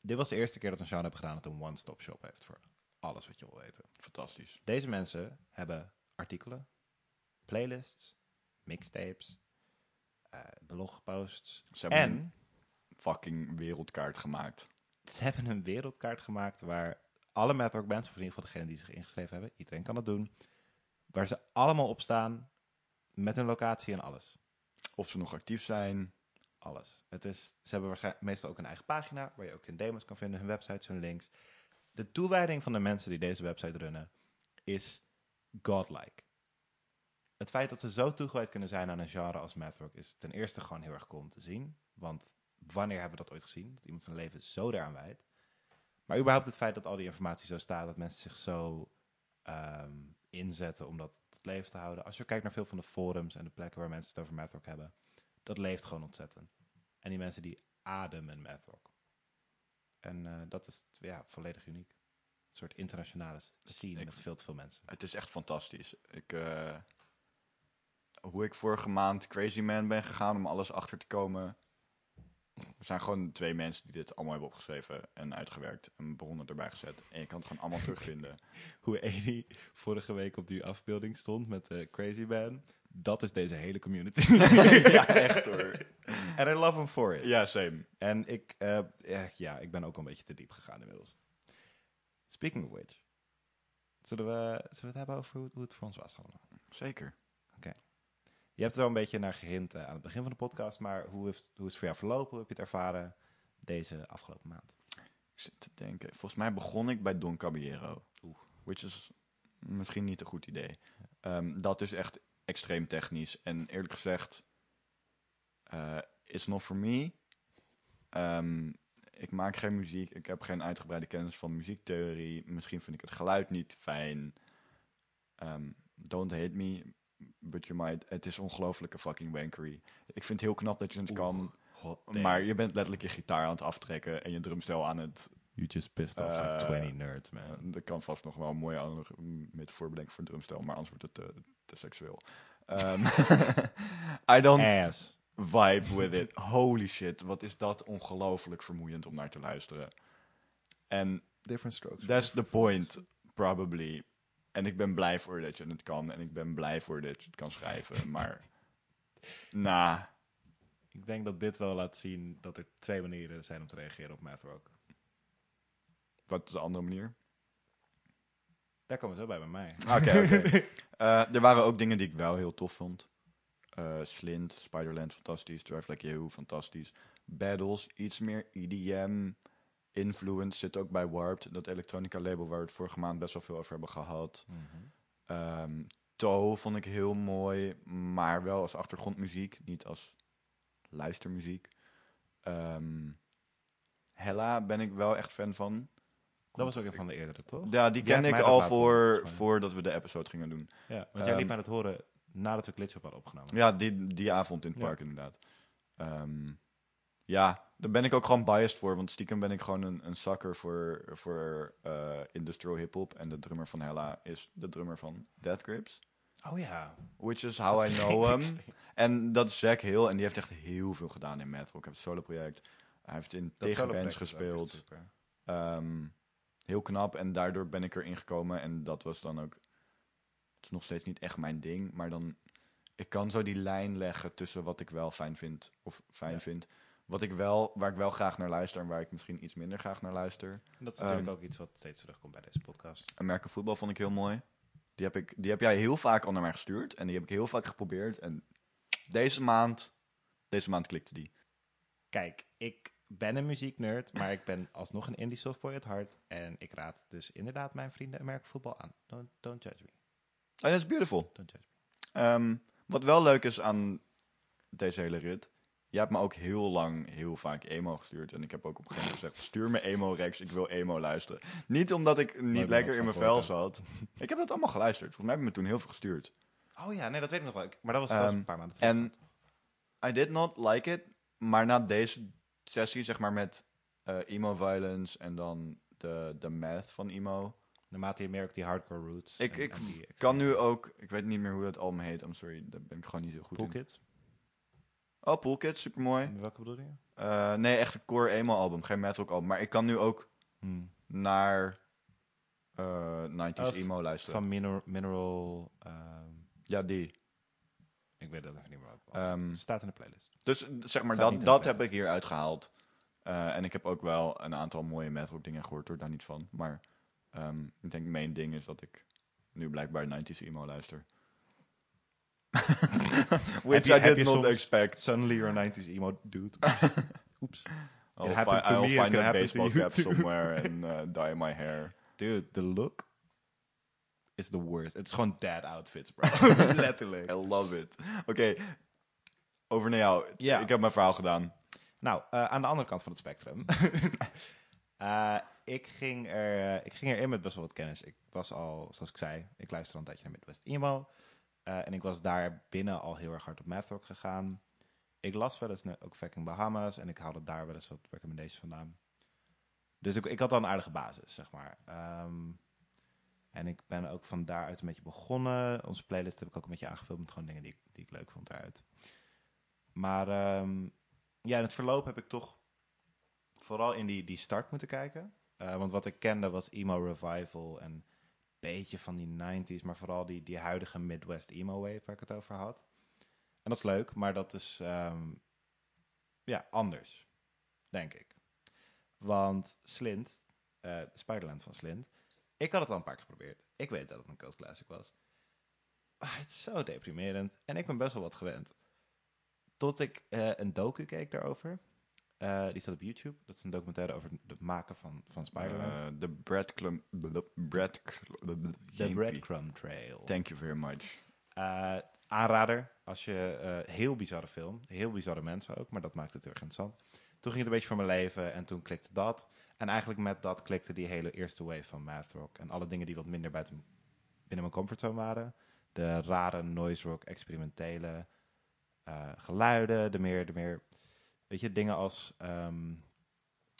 Dit was de eerste keer dat een shout-out gedaan dat een one-stop shop heeft voor alles wat je wil weten. Fantastisch. Deze mensen hebben artikelen, playlists, mixtapes, eh blogposts Ze hebben en een fucking wereldkaart gemaakt. ze hebben een wereldkaart gemaakt waar alle Mad Rock bands, of in ieder geval degenen die zich ingeschreven hebben, iedereen kan dat doen, waar ze allemaal op staan met hun locatie en alles. Of ze nog actief zijn. Alles. Het is, ze hebben waarschijnlijk meestal ook een eigen pagina waar je ook hun demos kan vinden, hun websites, hun links. De toewijding van de mensen die deze website runnen is godlike. Het feit dat ze zo toegewijd kunnen zijn aan een genre als math rock is ten eerste gewoon heel erg cool om te zien. Want wanneer hebben we dat ooit gezien? Dat iemand zijn leven zo daaraan wijdt. Maar überhaupt het feit dat al die informatie zo staat, dat mensen zich zo ehm, inzetten om dat tot leven te houden. Als je kijkt naar veel van de forums en de plekken waar mensen het over math rock hebben, dat leeft gewoon ontzettend. En die mensen die ademen math rock. En eh, dat is ja, volledig uniek. Een soort internationale scene Ik- met veel te veel mensen. Het is echt fantastisch. Ik, eh, hoe ik vorige maand Crazy Man ben gegaan om alles achter te komen. Er zijn gewoon twee mensen die dit allemaal hebben opgeschreven en uitgewerkt. En bronnen erbij gezet. En je kan het gewoon allemaal (laughs) terugvinden. Hoe Edi vorige week op die afbeelding stond met de Crazy Man. Dat is deze hele community. (laughs) ja, echt hoor. En I love him for it. Ja, same. En ik, eh, ja, ik ben ook al een beetje te diep gegaan inmiddels. Speaking of which. Zullen we, zullen we het hebben over hoe, hoe het voor ons was allemaal? Zeker. Je hebt er wel een beetje naar gehint eh, aan het begin van de podcast, maar hoe, heeft, hoe is het voor jou verlopen? Hoe heb je het ervaren deze afgelopen maand? Ik zit te denken. Volgens mij begon ik bij Don Caballero. Oeh. Which is misschien niet een goed idee. Ehm, dat is echt extreem technisch. En eerlijk gezegd, eh it's not for me. Ehm, ik maak geen muziek. Ik heb geen uitgebreide kennis van muziektheorie. Misschien vind ik het geluid niet fijn. Ehm, don't hate me, but you might. Het is ongelooflijke fucking wankery. Ik vind het heel knap dat je het kan. Maar je bent letterlijk je gitaar aan het aftrekken en je drumstel aan het You just pissed off like Eh, 20 nerds, man. dat kan vast nog wel een mooie andere metafoor bedenken voor een drumstel, maar anders wordt het te, te seksueel. Ehm, (laughs) I don't Ass. vibe with it. Holy shit, wat is dat ongelooflijk vermoeiend om naar te luisteren. En Different strokes. that's the point, probably. En ik ben blij voor dat je het kan en ik ben blij voor dat je het kan schrijven, (laughs) maar... Nah, Ik denk dat dit wel laat zien dat er twee manieren zijn om te reageren op math rock. wat is de andere manier? Daar komen ze zo bij bij mij. Oké. (laughs) Eh, er waren ook dingen die ik wel heel tof vond. Eh Slint, Spiderland, fantastisch. Drive Like You, fantastisch. Battles, iets meer EDM. Influence zit ook bij Warped, dat elektronica label waar we het vorige maand best wel veel over hebben gehad. Ehm Toe vond ik heel mooi, maar wel als achtergrondmuziek, niet als luistermuziek. Ehm Hella ben ik wel echt fan van. Dat was ook een van de eerdere, toch? Ja, die kende ik al voor, voordat we de episode gingen doen. Ja, want jij Ehm, liep aan het horen nadat we Glitch hadden opgenomen. Ja, die, die avond in het Ja. park inderdaad. Ehm, ja, daar ben ik ook gewoon biased voor. Want stiekem ben ik gewoon een, een sucker voor, voor eh, industrial hip-hop. En de drummer van Hella is de drummer van Death Grips. Oh ja. Which is how Dat I know him. steeds. En dat is Zack Hill. En die heeft echt heel veel gedaan in Metal. Ik heb het solo-project. Hij heeft in Dat tegen solo-project bands is ook echt gespeeld. Ehm, heel knap. En daardoor ben ik erin gekomen. En dat was dan ook... Het is nog steeds niet echt mijn ding. Maar dan... Ik kan zo die lijn leggen tussen wat ik wel fijn vind. Of fijn Ja. vind. Wat ik wel, waar ik wel graag naar luister. En waar ik misschien iets minder graag naar luister. En dat is natuurlijk Ehm, ook iets wat steeds terugkomt bij deze podcast. American Football vond ik heel mooi. Die heb, ik, die heb jij heel vaak al naar mij gestuurd. En die heb ik heel vaak geprobeerd. En deze maand... Deze maand klikte die. Kijk, ik ben een muzieknerd, maar ik ben alsnog een indie softboy at heart. En ik raad dus inderdaad mijn vrienden American voetbal aan. Don't, don't judge me. En dat is beautiful. Don't judge me. Ehm, wat wel leuk is aan deze hele rit. Je hebt me ook heel lang heel vaak emo gestuurd. En ik heb ook op een gegeven moment gezegd: stuur me emo Rex, ik wil emo luisteren. Niet omdat ik niet lekker in mijn vel zat. Ik heb dat allemaal geluisterd. Volgens mij heb je me toen heel veel gestuurd. Oh ja, nee, dat weet ik nog wel. Ik- Maar dat was, Ehm, een paar maanden terug. En I did not like it. Maar na deze sessie, zeg maar met eh, emo violence en dan de, de math van emo. Naarmate je ook die hardcore roots. Ik, en- ik en die kan nu ook, ik weet niet meer hoe dat album heet. I'm sorry, daar ben ik gewoon niet heel goed in. Oh, Poolkit, super mooi. Welke bedoel je? Eh, nee, echt een core emo album, geen metal album. Maar ik kan nu ook Hmm. naar eh 90s Of emo luisteren. Van Mineral... mineral ehm, Ja, die. ik weet ook even niet meer. Ehm, staat in de playlist. dus zeg maar, Staat dat, dat heb ik hier uitgehaald. Eh, en ik heb ook wel een aantal mooie metal dingen gehoord, hoor daar niet van. Maar ehm, ik denk mijn ding is dat ik nu blijkbaar 90s emo luister. (laughs) Which I did not expect. Suddenly you're a 90s emo dude. (laughs) Oeps. I'll, It fi- happened to I'll me, it find a baseball cap somewhere (laughs) and uh, dye my hair. Dude, the look is the worst. Het is gewoon dad outfits, bro. Letterlijk. I love it. Oké, over naar jou. Ik heb mijn verhaal gedaan. Nou, eh, aan de andere kant van het spectrum. Eh, ik, ging er, eh, ik ging erin met best wel wat kennis. Ik was al, zoals ik zei, ik luisterde al een tijdje naar Midwest Emo. Eh, en ik was daar binnen al heel erg hard op math rock gegaan. Ik las wel eens ook Fucking Bahamas en ik haalde daar wel eens wat recommendations vandaan. Dus ik, ik had al een aardige basis, zeg maar. Ehm, en ik ben ook van daaruit een beetje begonnen. Onze playlist heb ik ook een beetje aangevuld met gewoon dingen die, ik- die ik leuk vond daaruit. Maar ehm, ja, in het verloop heb ik toch vooral in die, die start moeten kijken. Eh, want wat ik kende was emo revival en beetje van die 90s, maar vooral die, die huidige Midwest emo wave waar ik het over had. En dat is leuk, maar dat is ehm, ja, anders, denk ik. Want Slint, eh Spiderland van Slint, ik had het al een paar keer geprobeerd. Ik weet dat het een cult classic was. Maar het is zo deprimerend. En ik ben best wel wat gewend. Tot ik eh, een docu keek daarover. Eh, die staat op YouTube. Dat is een documentaire over het maken van, van Spider-Man. Eh, De breadcrumb... De bread... Breadcrumb Trail. Thank you very much. Eh, aanrader, als je heel bizarre film, heel bizarre mensen ook, maar dat maakt het heel erg interessant. Toen ging het een beetje voor mijn leven en toen klikte dat. En eigenlijk met dat klikte die hele eerste wave van math rock en alle dingen die wat minder buiten binnen mijn comfortzone waren. De rare noise rock, experimentele geluiden, de meer, de meer, weet je, dingen als ehm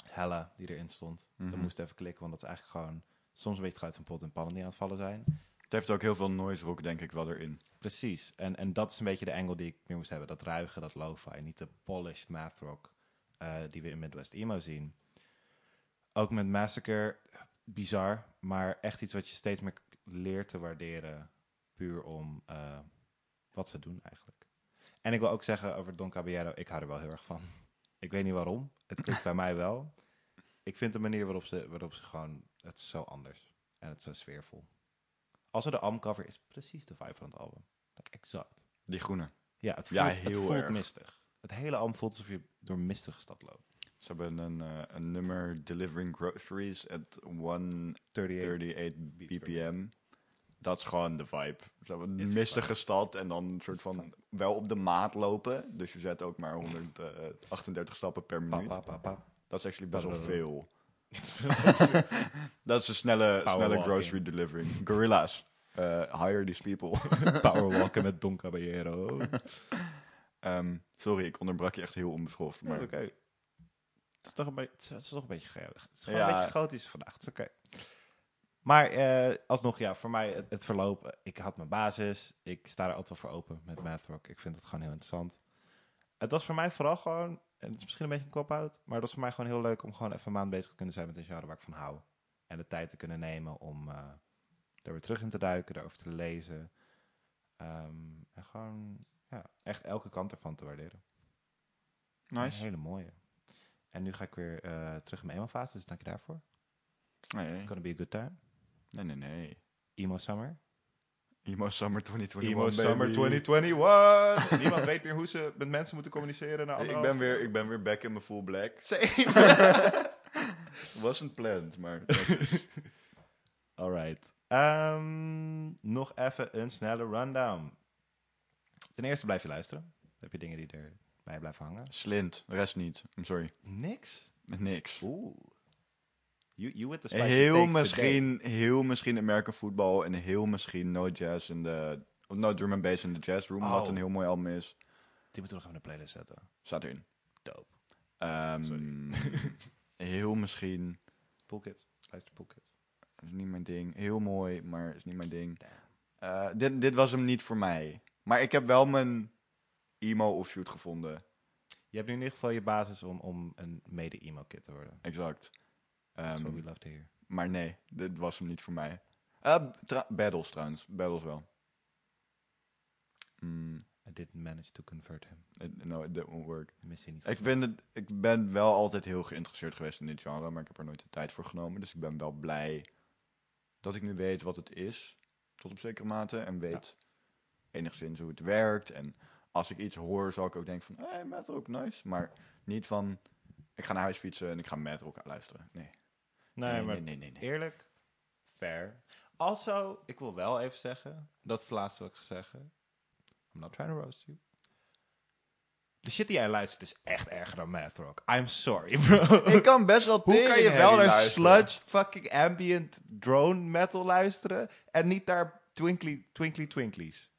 Hella die erin stond. Dat Mhm. moest even klikken, want dat is eigenlijk gewoon soms een beetje geluid van pot en pannen die aan het vallen zijn. Het heeft ook heel veel noise rock, denk ik, wel erin. Precies. En, en dat is een beetje de angle die ik meer moest hebben. Dat ruige, dat lo-fi. Niet de polished math rock eh, die we in Midwest Emo zien. Ook met Massacre, bizar. Maar echt iets wat je steeds meer leert te waarderen. Puur om eh, wat ze doen eigenlijk. En ik wil ook zeggen over Don Caballero, ik hou er wel heel erg van. Ik weet niet waarom. Het klikt bij mij wel. Ik vind de manier waarop ze, waarop ze gewoon... Het is zo anders. En het is zo sfeervol. Also, de albumcover is precies de vibe van het album. Exact. Die groene. Ja, het voelt, Ja, het voelt erg. mistig. Het hele album voelt alsof je door mistige stad loopt. Ze hebben een, eh, een nummer Delivering Groceries at 138 38 BPM. Dat is gewoon de vibe. Hebben een It's mistige stad en dan een soort van wel op de maat lopen. Dus je zet ook maar 138 stappen per minuut. pa, pa, pa. Dat is actually best wel veel. (laughs) Dat is een snelle, snelle grocery delivering. Gorilla's. Eh, hire these people. (laughs) Powerwalken (laughs) met Don Caballero. Ehm, sorry, ik onderbrak je echt heel onbeschoft. Maar oké. Het is toch een beetje, het is toch een beetje geweldig. Het is gewoon Ja. een beetje chaotisch vandaag. Het is oké. Maar eh, alsnog, ja, voor mij het, het verloop. Ik had mijn basis. Ik sta er altijd wel voor open met Mathrock. Ik vind het gewoon heel interessant. Het was voor mij vooral gewoon, en het is misschien een beetje een cop-out, maar het was voor mij gewoon heel leuk om gewoon even een maand bezig te kunnen zijn met een genre waar ik van hou. En de tijd te kunnen nemen om eh er weer terug in te duiken, erover te lezen. Ehm, en gewoon, ja, echt elke kant ervan te waarderen. Een nice. hele mooie. En nu ga ik weer eh, terug in mijn emo-fase, dus dank je daarvoor. Nee, It's gonna be a good time. Nee, nee. nee. Emo Summer. Emo Summer 2021, Emo Summer baby. 2021. (laughs) Niemand weet meer hoe ze met mensen moeten communiceren. Na Ik ben, weer, ik ben weer back in mijn full black. Same. (laughs) Wasn't planned, maar... (laughs) Alright. Ehm, nog even een snelle rundown. Ten eerste blijf je luisteren. Dan heb je dingen die erbij blijven hangen. Slint, de rest niet. I'm sorry. Niks. Niks. Oeh. You, you with the spicy Heel misschien, heel misschien American Football en heel misschien No Jazz in de... Of No Drum and Bass in de Jazz Room, wat Oh. een heel mooi album is. Die moeten we nog even in de playlist zetten. Staat erin. Dope. Ehm, (laughs) heel misschien... Poolkit. Luister Poolkit. is niet mijn ding. Heel mooi, maar is niet mijn ding. Eh, dit, dit was hem niet voor mij. Maar ik heb wel mijn emo offshoot gevonden. Je hebt nu in ieder geval je basis om, om een mede-emo-kit te worden. Exact. Ehm, That's what we love to hear. maar nee, dit was hem niet voor mij. Eh, tra- Battles trouwens. Battles wel. Mm, I didn't manage to convert him. it- no, it won't work. Niet. Ik, vind het, ik ben wel altijd heel geïnteresseerd geweest in dit genre, maar ik heb er nooit de tijd voor genomen. Dus ik ben wel blij dat ik nu weet wat het is, tot op zekere mate. En weet enigszins hoe het werkt. En als ik iets hoor, zal ik ook denken van, hé, hey, metal ook nice. Maar niet van, ik ga naar huis fietsen en ik ga metal ook luisteren. Nee. Nee, maar nee, nee, nee, nee. eerlijk, fair. Also, ik wil wel even zeggen, dat is het laatste wat ik ga zeggen. I'm not trying to roast you. De shit die jij luistert is echt erger dan math rock. I'm sorry, bro. Ik kan best wel (laughs) Hoe kan je wel naar sludge fucking ambient drone metal luisteren en niet naar twinkly, twinkly twinklies?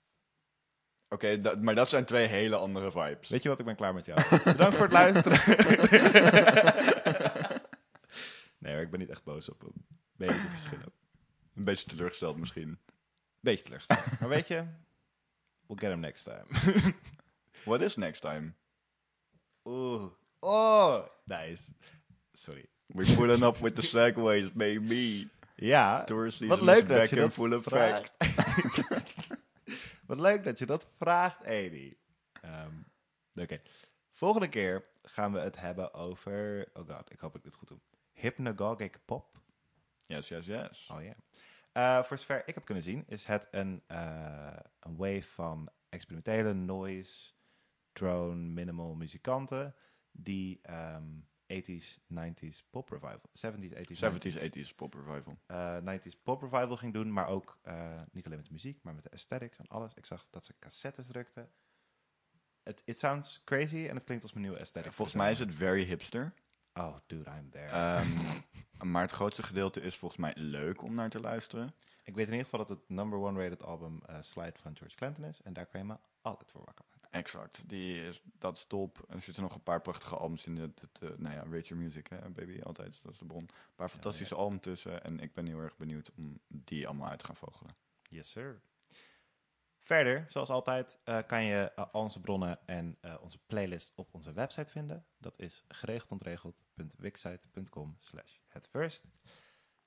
Oké, maar dat zijn twee hele andere vibes. Weet je wat, ik ben klaar met jou. Bedankt voor het luisteren. (laughs) nee hoor, ik ben niet echt boos op hem. Beetje (laughs) verschillen. Een beetje teleurgesteld misschien. Beetje teleurgesteld. (laughs) Maar weet je, we'll get him next time. (laughs) What is next time? Oeh. Oh, nice. Sorry. We're pulling up with the segways, baby. Ja, wat leuk dat je dat full effect. wat leuk dat je dat vraagt, Amy. Ehm, Oké. Volgende keer gaan we het hebben over... Oh god, ik hoop dat ik dit goed doe. Hypnagogic pop. Yes, yes, yes. Oh ja. Eh, voor zover ik heb kunnen zien, is het een, eh, een wave van experimentele noise, drone, minimal muzikanten die ehm 80s, 90s pop revival, 70s, 80s, 70s, 80s pop revival. eh, 90s pop revival ging doen, maar ook niet alleen met de muziek, maar met de aesthetics en alles. Ik zag dat ze cassettes drukten. Het it sounds crazy en het klinkt als mijn nieuwe aesthetic. Volgens mij is het very hipster. Oh, dude, I'm there. Ehm, (laughs) maar het grootste gedeelte is volgens mij leuk om naar te luisteren. Ik weet in ieder geval dat het number one rated album eh, Slide van George Clinton is. En daar kan je me altijd voor wakker maken. Exact. Die is, dat is top. En er zitten nog een paar prachtige albums in. De, de, de- nou ja, Rachel Music, hè, baby, altijd. Dat is de bron. Een paar fantastische albums tussen. En ik ben heel erg benieuwd om die allemaal uit te gaan vogelen. Yes, sir. Verder, zoals altijd, eh, kan je eh, al onze bronnen en eh, onze playlist op onze website vinden. Dat is geregeldontregeld.wixsite.com slash hetfirst.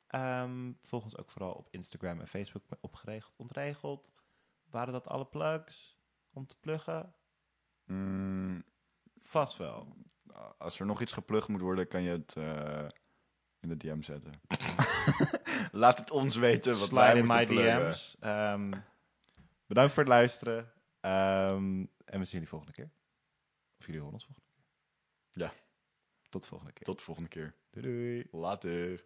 Ehm, volg ons ook vooral op Instagram en Facebook op geregeld ontregeld. Waren dat alle plugs om te pluggen? Mm, Vast wel. als er nog iets geplukt moet worden, kan je het eh, in de DM zetten. (laughs) Laat het ons weten wat wij Slide in moeten my pluggen. DM's. Ehm, bedankt voor het luisteren. Ehm, en we zien jullie volgende keer. Of jullie horen ons volgende keer. Ja. Tot de volgende keer. Tot de volgende keer. Doei doei. Later.